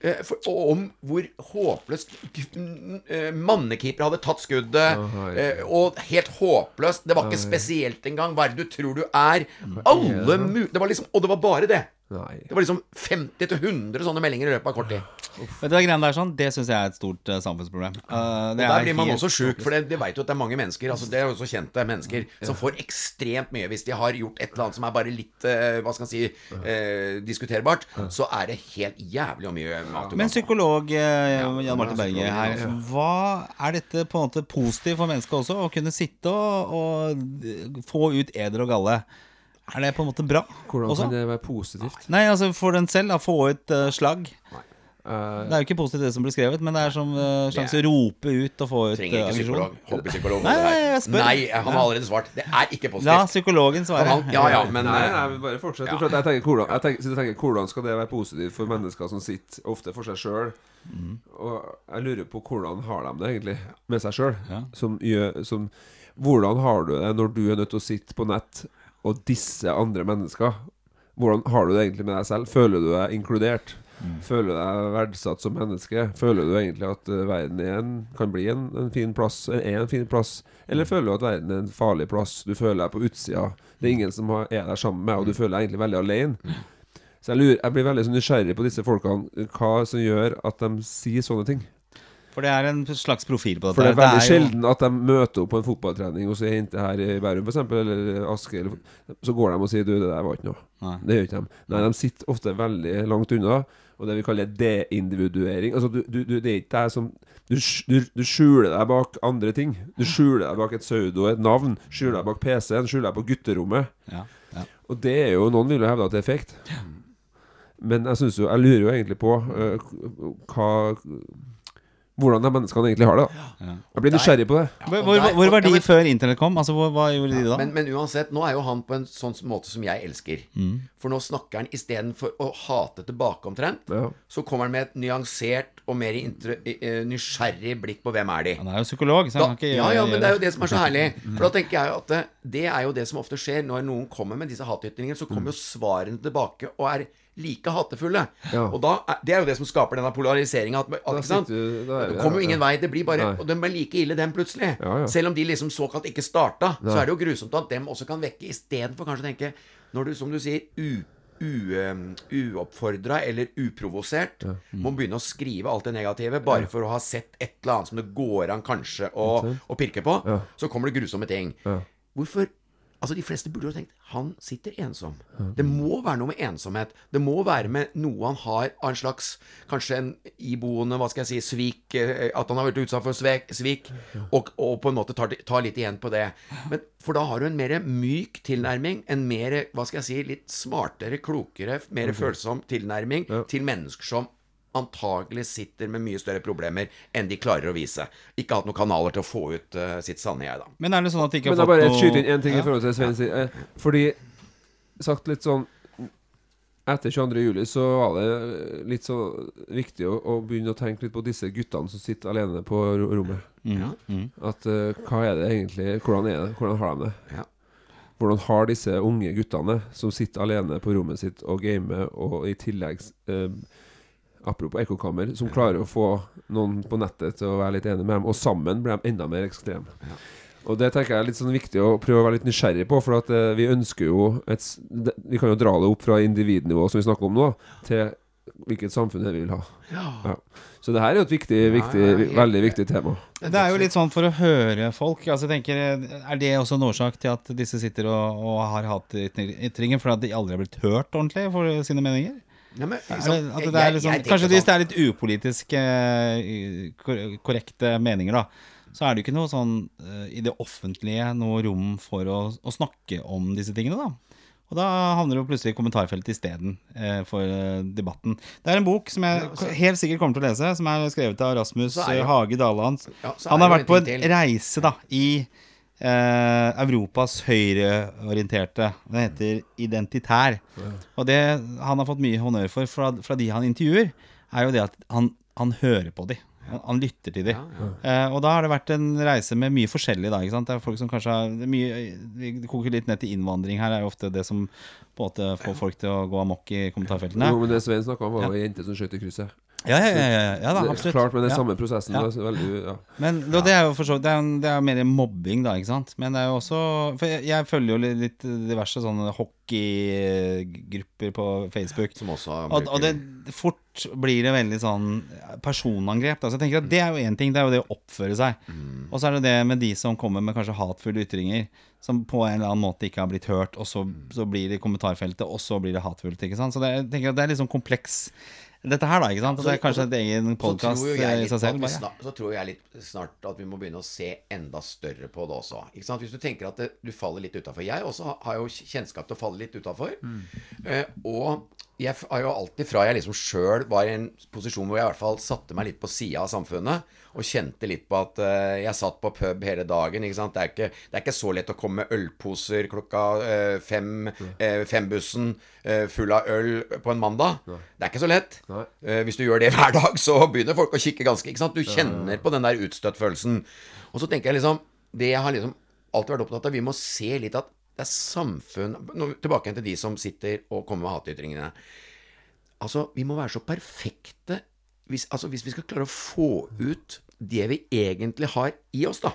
B: Eh, For, om hvor håpløst eh, mannekeeper hadde tatt skuddet.
C: Oh,
B: eh, og helt håpløst. Det var ikke spesielt engang. Hva er det du tror du er? Alle mu... Det var liksom, og det var bare det.
C: Nei.
B: Det var liksom 50-100 sånne meldinger i løpet av kort tid.
A: Vet du, det greiene der sånn, det syns jeg er et stort eh, samfunnsproblem. Eh,
B: Og der
A: er
B: blir man
A: helt-
B: også sjuk, for det, det vet jo at det er mange mennesker Altså Det er jo også kjente mennesker som får ekstremt mye hvis de har gjort et eller annet som er bare litt eh, Hva skal man si eh, diskuterbart. Så er det helt jævlig mye mat du
A: Men
B: kan få.
A: psykolog eh, Jan
B: ja,
A: Marte Berge her, hva er dette på en måte positivt for mennesket også? Å kunne sitte og, og få ut eder og galle. Er det på en måte bra
C: Hvordan
A: også?
C: kan det være positivt?
A: Nei, altså for den selv, da, få ut uh, slagg.
C: Uh,
A: Det er jo ikke positivt det som blir skrevet, men det er som uh, slags
B: å
A: rope ut og få ut
B: Trenger ikke psykolog. Hobbypsykolog.
A: Nei, nei, jeg spør.
B: Nei, han har allerede svart. Det er ikke
A: La
B: positivt.
A: psykologen svare.
B: Han- ja, ja, men
C: nei,
B: eh,
C: nei, bare fortsett.
B: ja.
C: For jeg tenker, hvordan, jeg tenker, jeg tenker, hvordan skal det være positivt for mennesker som sitter ofte for seg sjøl? Og jeg lurer på hvordan har de det egentlig med seg sjøl?
A: Ja.
C: Som, som, hvordan har du det når du er nødt til å sitte på nett og disse andre mennesker? Hvordan har du det egentlig med deg selv? Føler du deg inkludert? Føler du deg verdsatt som menneske? Føler du egentlig at eh, verden er en, kan bli en, en fin plass? Er en fin plass? Eller føler du at verden er en farlig plass? Du føler deg på utsida. Det er ingen som har- er der sammen med og du føler deg egentlig veldig alene. Så jeg, lurer, jeg blir veldig så nysgjerrig på disse folkene. Hva som gjør at de sier sånne ting.
A: For det er en slags profil på dette.
C: For det er
A: veldig
C: veldig
A: er
C: sjelden at de møter opp på en fotballtrening hos ei hente her i Bærum f.eks., eller Aske, eller, så går de og sier 'du, det der var ikke noe'.
A: Nei.
C: Det gjør ikke de. Nei, de sitter ofte veldig langt unna, og det vi kaller deindividuering. Altså, du, du, du, det er ikke deg som du, du, du skjuler deg bak andre ting. Du skjuler deg bak et pseudo, et navn. Skjuler deg bak PC-en, skjuler deg på gutterommet.
A: Ja, ja.
C: Og det er jo Noen vil jo hevde at det er fake. Men jeg synes jo Jeg lurer jo egentlig på uh, hva Hvordan de menneskene egentlig har det. da.
A: Ja.
C: Jeg blir nysgjerrig på det.
A: Hvor, hvor, hvor var de
B: Ja, men-
A: før internett kom? Altså, hvor, Hva gjorde de da?
B: Men, men uansett, nå er jo han på en sånn måte som jeg elsker.
A: Mm.
B: For nå snakker han istedenfor å hate tilbake omtrent,
C: Ja.
B: så kommer han med et nyansert og mer nysgjerrig blikk på hvem er de.
A: Han er jo psykolog, så
B: Da,
A: han kan ikke
B: ja, ja, men det er jo det som er så herlig. [laughs] For da tenker jeg jo at det, det er jo det som ofte skjer når noen kommer med disse hatytringene. Så kommer jo svarene tilbake og er like hatefulle.
C: Ja.
B: Og da er, Det er jo det som skaper denne polariseringa.
C: Er
B: Det kommer jo ingen
C: ja.
B: vei. Det blir bare
C: Nei.
B: Og de blir like ille, dem, plutselig.
C: Ja, ja.
B: Selv om de liksom såkalt ikke starta, så er det jo grusomt at dem også kan vekke, istedenfor kanskje å tenke Når du, som du sier, u, u, uoppfordra eller uprovosert må begynne å skrive alt det negative bare for å ha sett et eller annet som det går an kanskje å, å pirke på,
C: Ja.
B: så kommer det grusomme ting.
C: Ja.
B: Hvorfor Altså De fleste burde jo tenkt han sitter ensom. Det må være noe med ensomhet. Det må være med noe han har av en slags Kanskje en iboende hva skal jeg si, svik eh, At han har vært utsatt for svik, og, og på en måte tar, tar litt igjen på det. Men, for da har du en mer myk tilnærming. En mer hva skal jeg si, litt smartere, klokere, mer følsom tilnærming til mennesker som antagelig sitter med mye større problemer enn de klarer å vise. Ikke hatt noen kanaler til å få ut uh, sitt sanne jeg, da.
A: Men er det sånn at de ikke
C: Men
A: har
C: det er bare skyter skyte inn
A: én
C: en ting i forhold til Svein sin. Eh, Fordi sagt litt sånn Etter 22. juli så var det litt så viktig å, å begynne å tenke litt på disse guttene som sitter alene på rommet.
B: Ja.
C: At uh, hva er det egentlig Hvordan er det? Hvordan har de det?
B: Ja.
C: Hvordan har disse unge guttene som sitter alene på rommet sitt og gamer, og i tillegg eh, Apropos ekkokammer, som klarer å få noen på nettet til å være litt enig med dem, og sammen blir de enda mer ekstreme. Og det tenker jeg er litt sånn viktig å prøve å være litt nysgjerrig på, for at eh, vi ønsker jo et Vi kan jo dra det opp fra individnivå, som vi snakker om nå, til hvilket samfunn vi vil ha. Ja. Så det her er jo et viktig, viktig, veldig viktig tema.
A: Det er jo litt sånn for å høre folk. Altså jeg tenker, Er det også en årsak til at disse sitter og, og har hatt ytringer For at de aldri har blitt hørt ordentlig for sine meninger?
B: Men, liksom,
A: det, det
B: jeg-
A: liksom,
B: jeg
A: kanskje
B: sånn-
A: hvis det er litt upolitiske, eh, korrekte meninger, da, så er det jo ikke noe sånn eh, i det offentlige noe rom for å, å snakke om disse tingene, da. Og da havner det jo plutselig i kommentarfeltet isteden eh, for eh, debatten. Det er en bok som jeg helt sikkert kommer til å lese, som er skrevet av Rasmus
B: jo-
A: Hage Daland.
B: Ja,
A: Han har vært på
B: en
A: en
B: til.
A: reise da i eh, Europas høyreorienterte. Det heter identitær. Og det han har fått mye honnør for fra, fra de han intervjuer, er jo det at han, han hører på de. Han, han lytter til de. Eh, og da har det vært en reise med mye forskjellig. da, ikke sant? Det er folk som kanskje har det er mye, Det koker litt ned til innvandring her, er jo ofte det som på en måte får folk til å gå amok i kommentarfeltene.
C: Jo, men det Svein snakka om, var ei jente som skjøt i krysset.
A: Ja, ja, ja, ja, ja da, absolutt.
C: Klart, med den samme prosessen.
A: Ja.
C: det er Veldig, ja.
A: Men det, det er jo for så det, er det er mer mobbing, da, ikke sant. Men det er jo også For jeg, jeg følger jo litt, diverse sånne hockeygrupper på Facebook.
B: Som også
A: Og, og det fort blir det veldig sånn personangrep. Altså, jeg tenker at Det er jo én ting, det er jo det å oppføre seg. Og så er det det med de som kommer med kanskje hatefulle ytringer, som på en eller annen måte ikke har blitt hørt, og så, så blir det i kommentarfeltet, og så blir det hatefullt. ikke sant? Så det, jeg tenker at det er litt sånn kompleks dette her, da. ikke sant? Så, det er kanskje et egen podkast i seg selv. bare.
B: snart, så tror jeg litt snart at vi må begynne å se enda større på det også. Ikke sant? Hvis du tenker at det, du faller litt utafor. Jeg også har jo kjennskap til å falle litt utafor. Eh, og jeg har jo alltid fra jeg liksom sjøl var i en posisjon hvor jeg i hvert fall satte meg litt på sida av samfunnet, og kjente litt på at uh, jeg satt på pub hele dagen. Ikke sant? Det, er ikke, det er ikke så lett å komme med ølposer klokka uh, fem, uh, fembussen full av øl på en mandag. Det er ikke så lett.
C: Nei.
B: Hvis du gjør det [laughs] hver dag, så begynner folk å kikke ganske ikke sant? Du kjenner på den der utstøtt-følelsen. Og så tenker jeg liksom Det jeg har liksom alltid vært opptatt av, vi må se litt at det er samfunn nå, Tilbake til de som sitter og kommer med hatytringene. Altså, vi må være så perfekte hvis, altså, hvis vi skal klare å få ut det vi egentlig har i oss, da.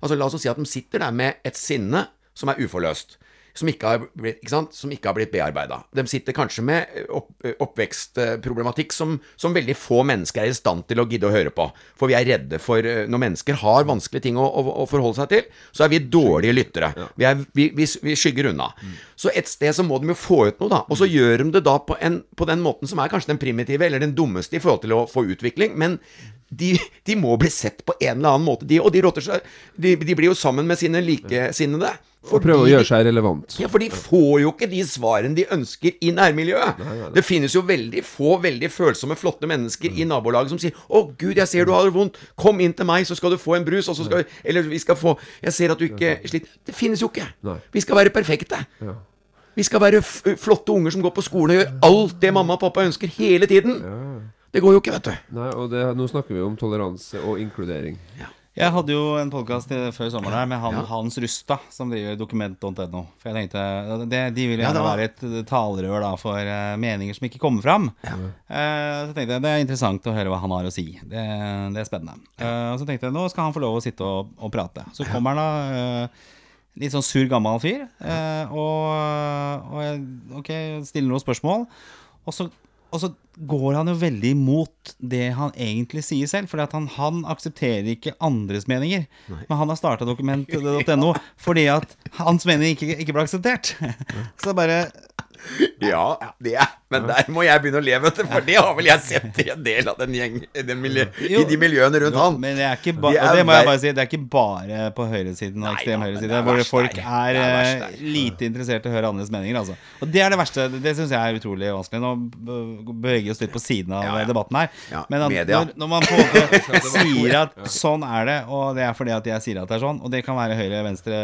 B: Altså, la oss si at de sitter der med et sinne som er uforløst. Som ikke har blitt, ikke sant? Som ikke har blitt bearbeida. De sitter kanskje med eh, opp, eh, oppvekstproblematikk som, som veldig få mennesker er i stand til å gidde å høre på. For vi er redde for eh, Når mennesker har vanskelige ting å, å, å forholde seg til, så er vi dårlige lyttere. Vi, er, vi, vi, vi skygger unna. Så et sted så må de jo få ut noe, da. Og så gjør de det da på, en, på den måten som er kanskje den primitive, eller den dummeste i forhold til å få utvikling. men de, de, må bli sett på en eller annen måte, de. Og de seg De, de blir jo sammen med sine likesinnede.
C: Og prøve å gjøre seg relevant.
B: Ja, for de får jo ikke de svarene de ønsker i nærmiljøet. Nei, nei, Det finnes jo veldig få veldig følsomme, flotte mennesker mm. i nabolaget som sier 'Å, Gud, jeg ser du har det vondt. Kom inn til meg, så skal du få en brus.' Og så skal, eller vi skal få 'Jeg ser at du ikke sliter.' Det finnes jo ikke. Nei. Vi skal være perfekte. Ja. Vi skal være flotte unger som går på skolen og gjør alt det mamma og pappa ønsker hele tiden. Ja. Det går jo ikke, vet du.
C: Nei, og det, Nå snakker vi om toleranse og inkludering.
A: Ja. Jeg hadde jo en podkast før sommeren her med han, ja. Hans Rustad, som driver dokument.no. For jeg tenkte det, De vil gjerne ja, var... være et talerør da, for uh, meninger som ikke kommer fram. Ja. Uh, så tenkte jeg det er interessant å høre hva han har å si. Det, det er spennende. Uh, så tenkte jeg nå skal han få lov å sitte og, og prate. Så kommer han da litt sånn sur, gammel fyr. og, og jeg ok, stiller noen spørsmål. Og så og så går han jo veldig imot det han egentlig sier selv. For han, han, aksepterer ikke andres meninger. Nei. Men han har starta dokument.no fordi at hans mening ikke, ikke ble akseptert. [laughs] Så bare
B: ja, det er, men der må jeg begynne å le, vet du. For det har vel jeg sett i en del av den gjeng, den miljø, jo, i de miljøene rundt jo, han.
A: Men det er ikke ba, det, det må jeg bare si, det er ikke bare på høyresiden og ekstrem høyreside hvor folk er, er eh, lite interessert i å høre andres meninger. Altså. Og det er det verste. Det syns jeg er utrolig vanskelig. Nå beveger vi oss litt på siden av ja, ja. debatten her. Men at, når, når, man på en måte [laughs] sier at sånn er det, og det er fordi at jeg sier at det er sånn, og det kan være Høyre, Venstre,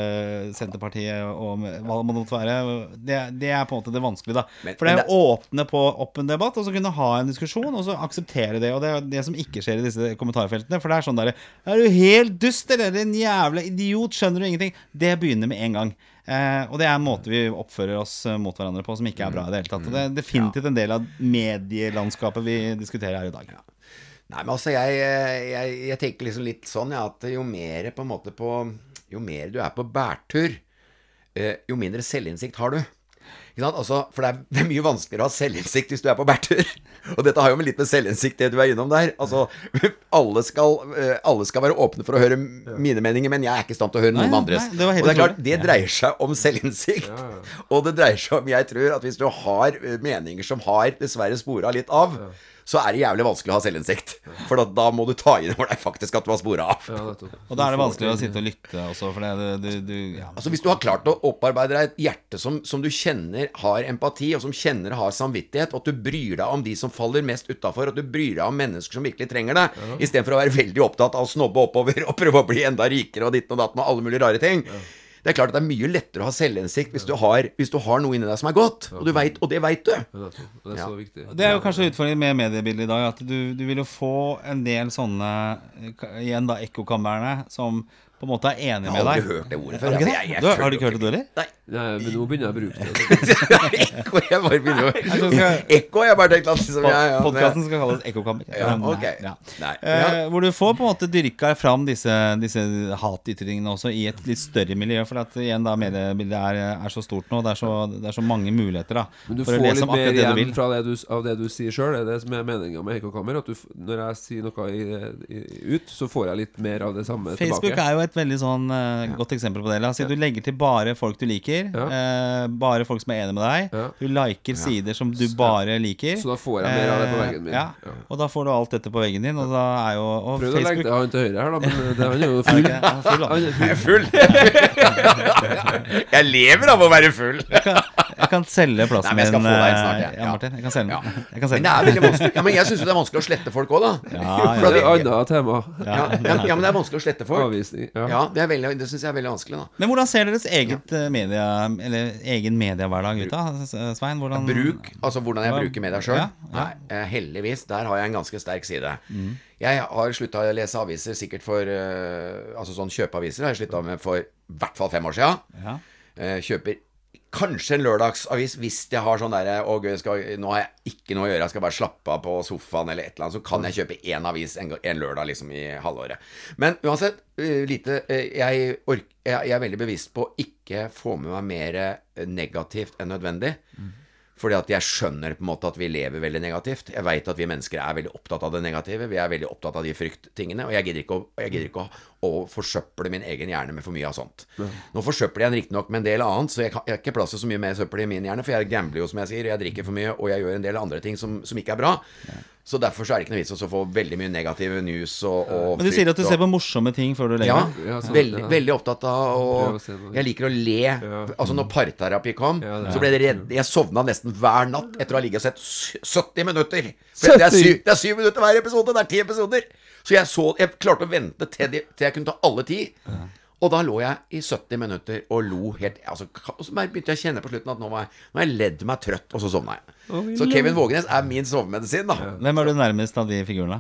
A: Senterpartiet og hva det måtte være, det, det er på en måte det vanskelig, da. Men, For det er å åpne på, opp en debatt, og så kunne ha en diskusjon, og så akseptere det. Og det er det som ikke skjer i disse kommentarfeltene. For det er sånn derre Er du helt dust, eller? En jævla idiot, skjønner du ingenting? Det begynner med en gang. Eh, og det er en måte vi oppfører oss eh, mot hverandre på som ikke er bra i det hele tatt. Og det er definitivt en del av medielandskapet vi diskuterer her i dag. Ja.
B: Nei, men altså, jeg, jeg, jeg, tenker liksom litt sånn, ja, at jo mer på en måte på Jo mer du er på bærtur, eh, jo mindre selvinnsikt har du. Altså, for det er, det er, mye vanskeligere å ha selvinnsikt hvis du er på bærtur. Og dette har jo med litt med selvinnsikt, det du er innom der. Altså, alle skal, eh, alle skal, være åpne for å høre mine meninger, men jeg er ikke i stand til å høre noen nei, andres. Nei, det og det er klart, det dreier seg om selvinnsikt. Og det dreier seg om, jeg tror, at hvis du har eh, meninger som har dessverre spora litt av så er det jævlig vanskelig å ha selvinnsikt. For da, da, må du ta inn over deg faktisk at du har spora av. Ja,
A: og da er det vanskelig å sitte og lytte også, for det, du, du,
B: ja. Altså Hvis du har klart å opparbeide deg et hjerte som, som, du kjenner har empati, og som kjenner har samvittighet, og at du bryr deg om de som faller mest utafor, at du bryr deg om mennesker som virkelig trenger deg, ja. istedenfor å være veldig opptatt av å snobbe oppover og prøve å bli enda rikere og ditten og datten og alle mulige rare ting. Ja. Det er klart at det er mye lettere å ha selvinnsikt hvis, du har, hvis du har noe inni deg som er godt. Og, vet, og det veit du.
C: Det er.
A: Det er jo kanskje utfordringen med mediebildet i dag. At du, du vil jo få en del sånne Igjen da ekkokamrene som på en måte er enig med deg.
B: Jeg har aldri hørt det ordet før.
A: Jeg, jeg, jeg, du, har du ikke hørt det, du heller?
C: Nei. Nei, men nå begynner jeg å bruke det. [laughs]
B: ekko, jeg bare begynner å Ekko, jeg bare tenkte at liksom, ja,
A: ja, Podkasten skal kalles Ekkokammer.
B: Ja, okay.
A: ja. Eh, hvor du får på en måte dyrka fram disse, disse hatytringene også i et litt større miljø. For at igjen da mediebildet er, er, så stort nå. Det er så, det er så mange muligheter da
C: Men du får litt mer igjen fra det du, av det du sier sjøl. Det er det som er meninga med Ekkokammer. At du, når jeg sier noe i, i, ut, så får jeg litt mer av det samme
A: Facebook tilbake. Facebook er jo et veldig sånn uh, godt eksempel på det. La oss si du legger til bare folk du liker. Eh, bare folk som er enig med deg. Ja. Du liker sider som du bare liker.
C: Så da får jeg mer av det på veggen min.
A: Ja. Og da får du alt dette på veggen din. Og da er jo og
C: Prøv Facebook... å legge det han til høyre her, da, men det, han er jo [laughs] full.
B: Han er full. [laughs] jeg lever av å være full.
A: Jeg, kan, jeg selge plassen min. Snart, jeg. ja, Martin. Jeg kan selge den. Jeg
B: men det er veldig vanskelig. Ja, men jeg syns det er vanskelig å slette folk òg, da. [laughs]
C: Ja, ja. Det er annet tema.
B: Ja, men det er vanskelig å slette folk. Avvisning. Ja, det, er det syns jeg er veldig vanskelig, da.
A: Men hvordan ser deres eget media eller egen mediehverdag ut da? Svein, hvordan
B: Bruk, altså hvordan jeg bruker media sjøl? Ja, ja. Eh, heldigvis, der har jeg en ganske sterk side. Mm. Jeg har slutta å lese aviser sikkert for Altså sånn kjøpeaviser har jeg slutta med for i hvert fall fem år sia. Ja. Kjøper Kanskje en lørdagsavis hvis jeg har sånn derre Å, gud, skal, nå har jeg ikke noe å gjøre, jeg skal bare slappe av på sofaen eller et eller annet, så kan jeg kjøpe én avis en, en, lørdag liksom i halvåret. Men uansett, lite jeg, ork, jeg, jeg er veldig bevisst på ikke få med meg mer negativt enn nødvendig. Fordi at jeg skjønner på en måte at vi lever veldig negativt. Jeg veit at vi mennesker er veldig opptatt av det negative. Vi er veldig opptatt av de frykttingene. Og jeg gidder ikke å, jeg gidder ikke å, å forsøple min egen hjerne med for mye av sånt. Nå forsøpler jeg den riktignok med en del annet, så jeg, kan, jeg har ikke plass til så mye mer søppel i min hjerne. For jeg gambler jo, som jeg sier, jeg drikker for mye, og jeg gjør en del andre ting som, som ikke er bra. Så derfor så er det ikke noe vits i å få veldig mye negative news og, og
A: Men du sier at du ser på morsomme ting før du legger
B: ja,
A: deg?
C: Ja,
B: veldig,
C: ja.
B: veldig opptatt av
C: noe.
B: Jeg liker å le. Altså Når parterapi kom,
C: Ja,
B: så ble det redd Jeg sovna nesten hver natt etter å ha ligget og sett 70 minutter. For det, er
C: 70?
B: syv, det er syv minutter hver episode. Det er ti episoder. Så jeg, så, jeg klarte å vente til, de, til jeg kunne ta alle ti. Og da lå jeg i 70 minutter og lo helt altså, Og så begynte jeg å kjenne på slutten at nå har jeg, jeg ledd meg trøtt, og så sovna jeg.
C: Oh,
B: Så. Kevin Vågenes er min sovemedisin, da.
A: Hvem er du nærmest av de figurene?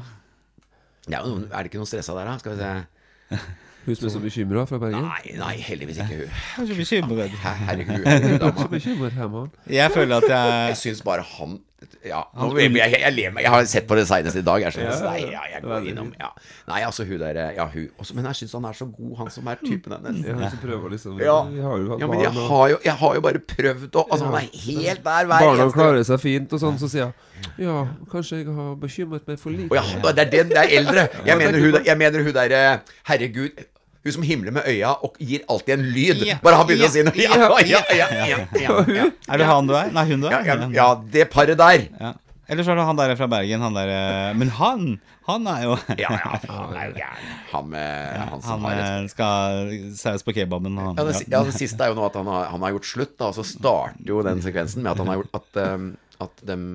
B: Ja, er, det ikke noe stressa der, da? Skal vi se.
C: Hun som er så bekymra fra Bergen.
B: Nei, nei, heldigvis ikke hun.
A: Så bekymret.
B: Her- Herregud, herregud
C: hjemme.
A: Jeg føler at jeg
B: Jeg syns bare han Ja, nå, jeg, jeg, jeg. Jeg har sett på det senest i dag. Jeg, skjønner, ja, nei, ja, jeg går innom ja. Nei, altså hun der Ja, hun også, Men jeg syns han er så god, han som er typen hennes.
C: Ja, prøver liksom
B: Ja.
C: Har jo
B: Ja, men jeg har jo, jeg har jo bare prøvd å Altså, han er helt der hver
C: barna klarer seg fint, og sånn, så sier jeg Ja, kanskje jeg har bekymret meg for lite.
B: ja, det er den, det er eldre. Jeg mener hun, jeg mener hun derre Herregud. Hun som himler med øya og gir alltid en lyd. Bare han begynner å si noe. Ja,
C: Ja.
B: ja, ja, ja, [laughs] ja, ja,
A: Er det han du er? Nei, hun du er?
B: ja, ja, det paret der.
A: Ja. Eller så er det han der fra Bergen. Han der, eh, men han, han er jo
B: Ja, ja, han er jo gæren. Han med Han som
A: Han
B: har et
A: eh, skal saus på kebaben. Han,
B: Ja, det, ja, det siste er jo nå at han har, han har gjort slutt, da. Og så starter jo den sekvensen med at han har gjort At, um, at dem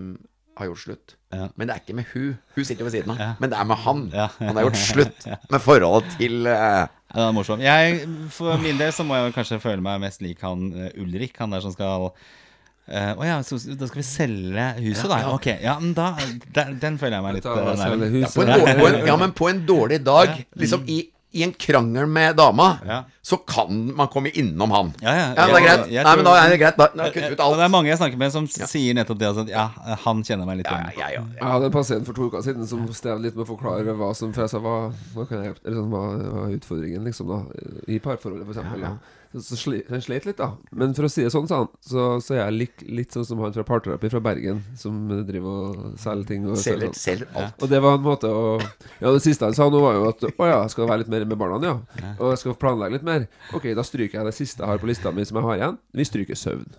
B: har gjort slutt.
A: Ja.
B: Men det er ikke med hun. Hun sitter jo ved siden av.
A: Ja.
B: Men det er med han.
A: Ja.
B: Han har gjort [laughs] slutt med forholdet til uh,
A: Ja, det er morsom. Jeg, for min del så må jeg kanskje føle meg mest lik han uh, Ulrik, han der som skal å uh, oh ja, så, da skal vi selge huset,
B: Ja,
A: da?
B: ja.
A: Ok, ja, men da den, den føler jeg meg litt eh,
C: huset.
B: på på en, Ja, men på en dårlig dag, liksom i, i en krangel med dama,
A: Ja.
B: så kan man komme innom han.
A: Ja, ja.
B: Ja, det er greit.
A: Jeg
B: Nei, men da er det greit. Da, da kutter vi ut
A: alt. det er mange jeg snakker med som sier nettopp det. Altså, at ja, han kjenner meg litt
B: Ja,
A: igjen.
B: ja, ja, ja.
C: Jeg hadde en pasient for to uker siden som strev litt med å forklare hva som For jeg sa hva, hva, kan jeg, eller sånn, hva, hva er utfordringen, liksom, da, i parforholdet, for eksempel. Da. Så, sli, han sleit litt, da. Men for å si det sånn, sa han, så, så er jeg litt, litt sånn som han fra parterapi fra Bergen, som driver og selger ting. Og
B: Selger,
C: sånn.
B: selger alt.
C: Og det var en måte å Ja, det siste han sa nå, var jo at Å ja, jeg skal være litt mer med barna, ja. Og jeg skal planlegge litt mer. Ok, da stryker jeg det siste jeg har på lista mi som jeg har igjen. Vi stryker søvn. [laughs]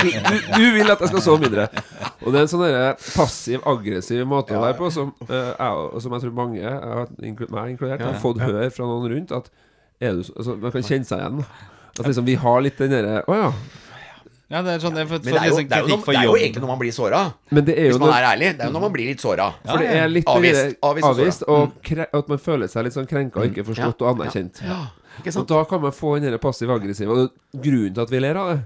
C: Du, du, du vil at jeg skal sove mindre. Og det er en sånn passiv-aggressiv måte å være på som, uh, jeg, og som jeg tror mange, jeg meg inkludert, har fått høre fra noen rundt at er du, altså, Man kan kjenne seg igjen. At liksom vi har litt den derre Å ja.
A: Ja, det er sånn, det er for,
B: Men det
A: for
B: er, jo,
A: liksom
B: det, er jo
A: kritikk
B: det er jo egentlig når man blir såra.
C: Men det er jo
B: Hvis man er ærlig. Det er jo når man blir litt såra.
C: For det er litt
B: Avvist, avvist og
C: avvist, og kre at man føler seg litt sånn krenka og ikke forstått og anerkjent.
B: Ja, ikke
C: Og da kan man få den passiv-aggressive. Og grunnen til at vi ler av det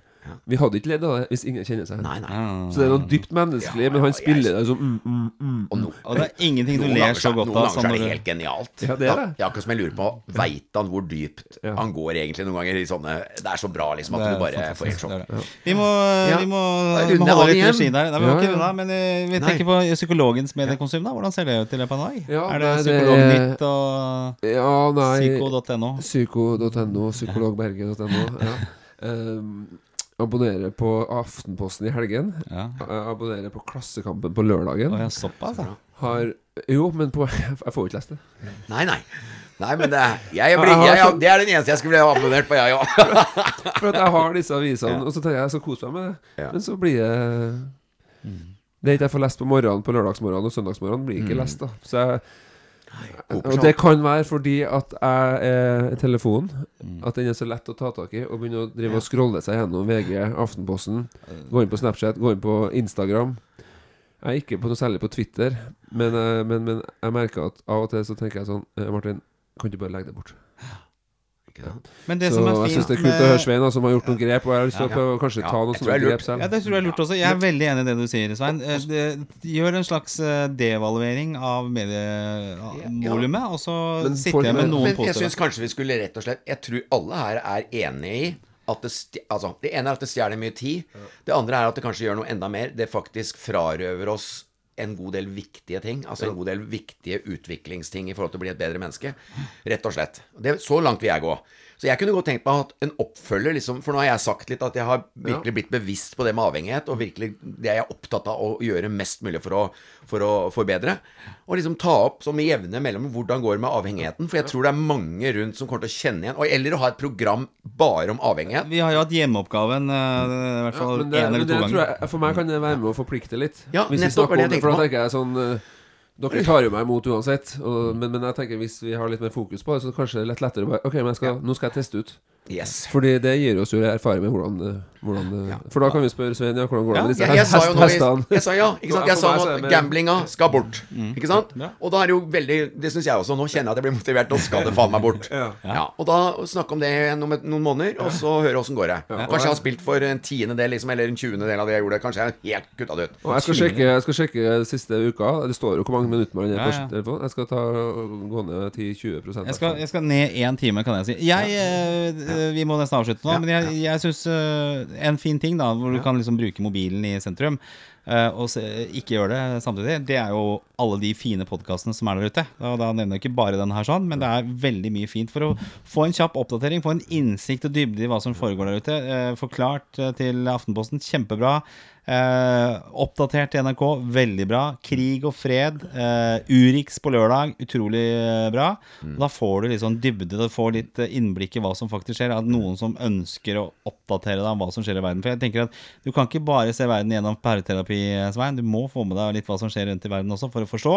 C: Vi hadde ikke ledd av det hvis ingen kjenner seg igjen.
B: Nei, nei.
A: Ah.
C: Så det er noe dypt menneskelig,
B: Ja,
C: men han spiller det som mm, mm, mm.
B: Og no,
A: Og det er ingenting du ler så godt av. Noen
B: ganger er det helt genialt.
C: Ja, det er det.
B: Ja, akkurat som jeg lurer på Veit han hvor dypt
C: Ja.
B: han går egentlig noen ganger i sånne Det er så bra liksom at du bare får helt sjokk.
A: det. Vi må,
B: Ja.
A: vi må, vi må holde
B: av
A: litt
B: igjen.
A: regi der. Nei, vi må
C: Ja,
A: ikke
C: ja.
A: unna, men eh, vi
B: Nei.
A: tenker på psykologens mediekonsum. da Hvordan ser det ut i løpet av en dag?
C: Ja,
A: er det Psykolognytt og
C: Ja,
A: psyko.no?
C: Psyko.no, psykologberget.no. Ja. Um, [laughs] abonnere på Aftenposten i helgen.
A: Ja.
C: Abonnerer på Klassekampen på lørdagen.
A: Å såpass, ja.
C: Har Jo, men på [laughs] Jeg får ikke lest det.
B: Nei, nei. Nei, men det, jeg blir, [laughs] jeg, jeg, det er den eneste jeg skulle ha abonnert på, jeg òg. [laughs]
C: For at jeg har disse avisene, og så tenker jeg jeg skal kose meg med det.
B: Ja.
C: Men så blir det Det ikke jeg får lest på morgenen på lørdagsmorgenen og søndagsmorgenen, blir ikke lest, da. Så jeg, og det kan være fordi at jeg er telefonen. At den er så lett å ta tak i. Og begynne å drive og scrolle seg gjennom VG, Aftenposten. Gå inn på Snapchat, gå inn på Instagram. Jeg er ikke på noe særlig på Twitter, men, eh, men, men jeg merker at av og til så tenker jeg sånn eh, Martin, kan du bare legge det bort?
A: Men det
C: så
A: som er
C: jeg
A: fint
C: syns det er kult å høre Svein, som har gjort noen grep. Og jeg har lyst til å
B: Ja.
C: å kanskje
B: Ja,
C: ta noen sånne grep selv.
A: Ja, det tror jeg er lurt også. Jeg er veldig enig i det du sier, Svein. Eh, det- Gjør en slags eh, devaluering av medievolumet, og så
C: Men
A: sitter jeg med noen
B: Men jeg syns kanskje vi skulle rett og slett Jeg tror alle her er enig i at det, altså, det ene er at det stjeler mye tid. Det andre er at det kanskje gjør noe enda mer. Det faktisk frarøver oss en god del viktige ting. Altså en god del viktige utviklingsting i forhold til å bli et bedre menneske. Rett og slett. Det, så langt vil jeg gå. Så jeg kunne godt tenkt meg at en oppfølger, liksom, for nå har jeg sagt litt at jeg har virkelig blitt bevisst på det med avhengighet, og virkelig det er jeg opptatt av å gjøre mest mulig for å, for å forbedre. Og liksom ta opp som med jevne mellom hvordan går det med avhengigheten. For jeg tror det er mange rundt som kommer til å kjenne igjen. Og, eller å ha et program bare om avhengighet.
A: Vi har jo hatt hjemmeoppgaven eh, i hvert fall én
C: ja,
A: eller to ganger.
C: jeg, For meg kan det være med å forplikte litt.
B: Ja,
C: Hvis vi snakker
B: det
C: om det, for da tenker jeg sånn eh, Dere tar jo meg imot uansett, og, men, men jeg tenker hvis vi har litt mer fokus på det, så kanskje det er litt lettere å bare Ok, men skal, nå skal jeg teste ut.
B: Yes.
C: Fordi det gir oss jo erfaring med hvordan, hvordan ja. For da kan vi spørre Svein ja, hvordan går det med disse
B: Jeg, jeg
C: hestene?
B: Jeg sa ja, ikke sant? Jeg sa at gamblinga skal bort. Ikke sant? Og da er det jo veldig Det syns jeg også. Nå kjenner jeg at jeg blir motivert. Nå skal det faen meg bort. [laughs]
C: Ja.
B: Ja, og da snakke om det om noen måneder, og så høre åssen går det. Kanskje jeg har spilt for en tiendedel liksom, eller en tjuendedel av det jeg gjorde. Kanskje jeg er helt kutta det ut.
C: Og jeg skal sjekke, jeg skal sjekke siste uka. Det står jo hvor mange minutter man er på
A: ja.
C: telefonen. Jeg skal ta gå ned til 20%
A: Jeg skal, jeg skal ned én time, kan jeg si. Jeg, eh, Vi må nesten avslutte nå, men jeg, jeg syns en fin ting da hvor du kan liksom bruke mobilen i sentrum, eh, og se, ikke gjøre det samtidig, det er jo alle de fine podkastene som er der ute. Da, da nevner jeg ikke bare denne her, sånn, men det er veldig mye fint for å få en kjapp oppdatering, få en innsikt og dybde i hva som foregår der ute. Eh, Forklart eh, til Aftenposten, kjempebra. Eh, oppdatert til NRK, veldig bra. Krig og fred. Eh, Urix på lørdag, utrolig eh, bra. Og Da får du litt sånn dybde, du får litt eh, innblikk i hva som faktisk skjer. At noen som ønsker å oppdatere deg om hva som skjer i verden. For jeg tenker at Du kan ikke bare se verden gjennom pæreterapi, Svein. Du må få med deg litt hva som skjer rundt i verden også, for å forstå.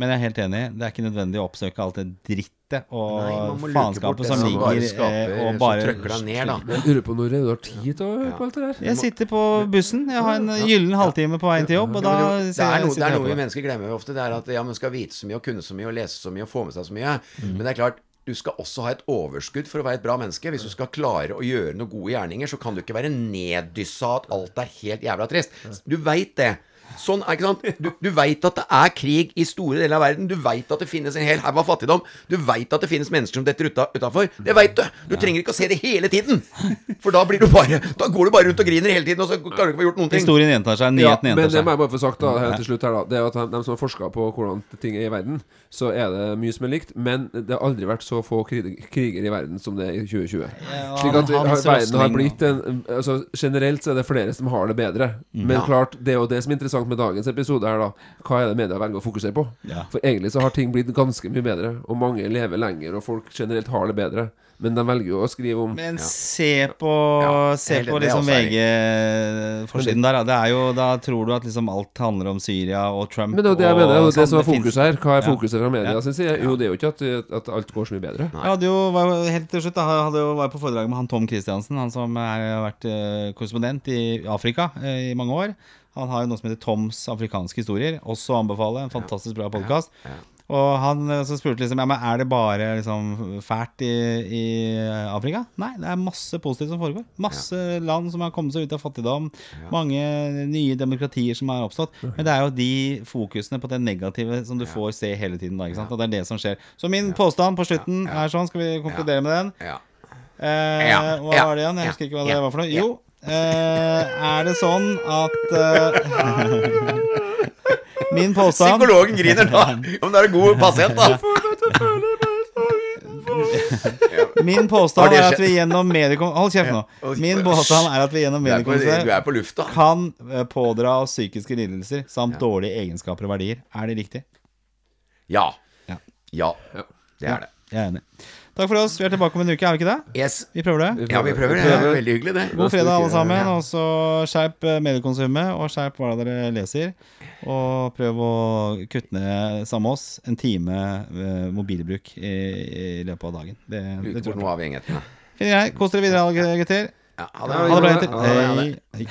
A: Men jeg er helt enig, det er ikke nødvendig å oppsøke alt det drittet og
B: Nei,
A: faenskapet som ligger
B: bare
A: eh,
B: skaper,
A: og bare
B: trøkker deg ned, da.
C: Jeg lurer på når du har tid til å høre på alt det der.
A: Jeg sitter på bussen. Jeg har en gyllen halvtime på veien til jobb, og da
B: det, er
A: jeg-
B: noe, det er noe vi mennesker glemmer ofte. Det er at ja, man skal vite så mye og kunne så mye og lese så mye og få med seg så mye.
A: Mm.
B: Men det er klart, du skal også ha et overskudd for å være et bra menneske. Hvis du skal klare å gjøre noen gode gjerninger, så kan du ikke være neddyssa at alt er helt jævla trist. Du veit det. Sånn, ikke sant? Du, du veit at det er krig i store deler av verden. Du veit at det finnes en hel haug av fattigdom. Du veit at det finnes mennesker som detter uta, utafor. Det veit du. Du trenger ikke å se det hele tiden. For da blir du bare Da går du bare rundt og griner hele tiden, og så klarer du ikke å få gjort noen ting.
A: Historien gjentar seg, Nyheten
C: Ja,
A: seg
C: men det må jeg bare få sagt da helt til slutt her da Det er at de, de som har forska på hvordan ting er i verden, så er det mye som er likt. Men det har aldri vært så få kriger i verden som det er i 2020. Slik at verden har blitt en altså, Generelt så er det flere som har det bedre. Men klart, det er jo det som er interessant med dagens episode, er da hva er det media velger å fokusere på.
A: Ja.
C: For egentlig så har ting blitt ganske mye bedre, og mange lever lenger, og folk generelt har det bedre. Men de velger jo å skrive om
A: Men se på,
B: Ja,
A: se på liksom VG-forsiden der. Det er jo, da tror du at liksom alt handler om Syria og Trump.
C: Men det er det jeg mener, og, og det
A: sånn.
C: som er fokuset her. Hva er fokuset fra media
A: Ja.
C: sin side? Jo, det er jo ikke at, at alt går så mye bedre.
A: Jeg hadde jo, var helt til slutt da, jeg hadde jo, var på foredrag med han Tom Christiansen, han som har vært eh, korrespondent i Afrika eh, i mange år. Han har jo noe som heter Toms afrikanske historier, også anbefale. En fantastisk bra podkast. Og han eh, så spurte liksom ja, men er det bare liksom fælt i, i Afrika. Nei, det er masse positivt som foregår. Masse land som har kommet seg ut av fattigdom. Mange nye demokratier som har oppstått. Men det er jo de fokusene på det negative som du får se hele tiden. Da, ikke sant? Og det er det som skjer. Så min påstand på slutten er sånn, skal vi konkludere med den?
B: Ja.
A: Eh,
B: Ja,
A: hva var det igjen? Jeg
B: ja,
A: husker ikke hva
B: ja,
A: det var for noe. Jo, eh, er det sånn at eh, Min påstand
B: Psykologen griner da. Om det er en god pasient, da. [laughs]
A: Min påstand er at vi gjennom mediekom... Hold kjeft nå. Min påstand er at vi gjennom
B: lufta.
A: kan eh, pådra oss psykiske lidelser samt dårlige egenskaper og verdier. Er det riktig?
B: Ja.
A: Ja.
B: Ja. Det er det.
A: Jeg er enig. Takk for oss. Vi er tilbake om en uke, er vi ikke det?
B: Yes.
A: Vi prøver det.
B: Ja, vi prøver det. Det er veldig hyggelig, det.
A: God fredag, alle sammen. Og så skjerp eh, mediekonsumet, og skjerp hva dere leser. Og prøv å kutte ned sammen med oss en time eh, mobilbruk i, i løpet av dagen. Det, det
B: Luke
A: tror jeg. Fin greie. Kos dere videre, alle gutter.
B: Ja, ha det.
A: Bra, jenter. Hei.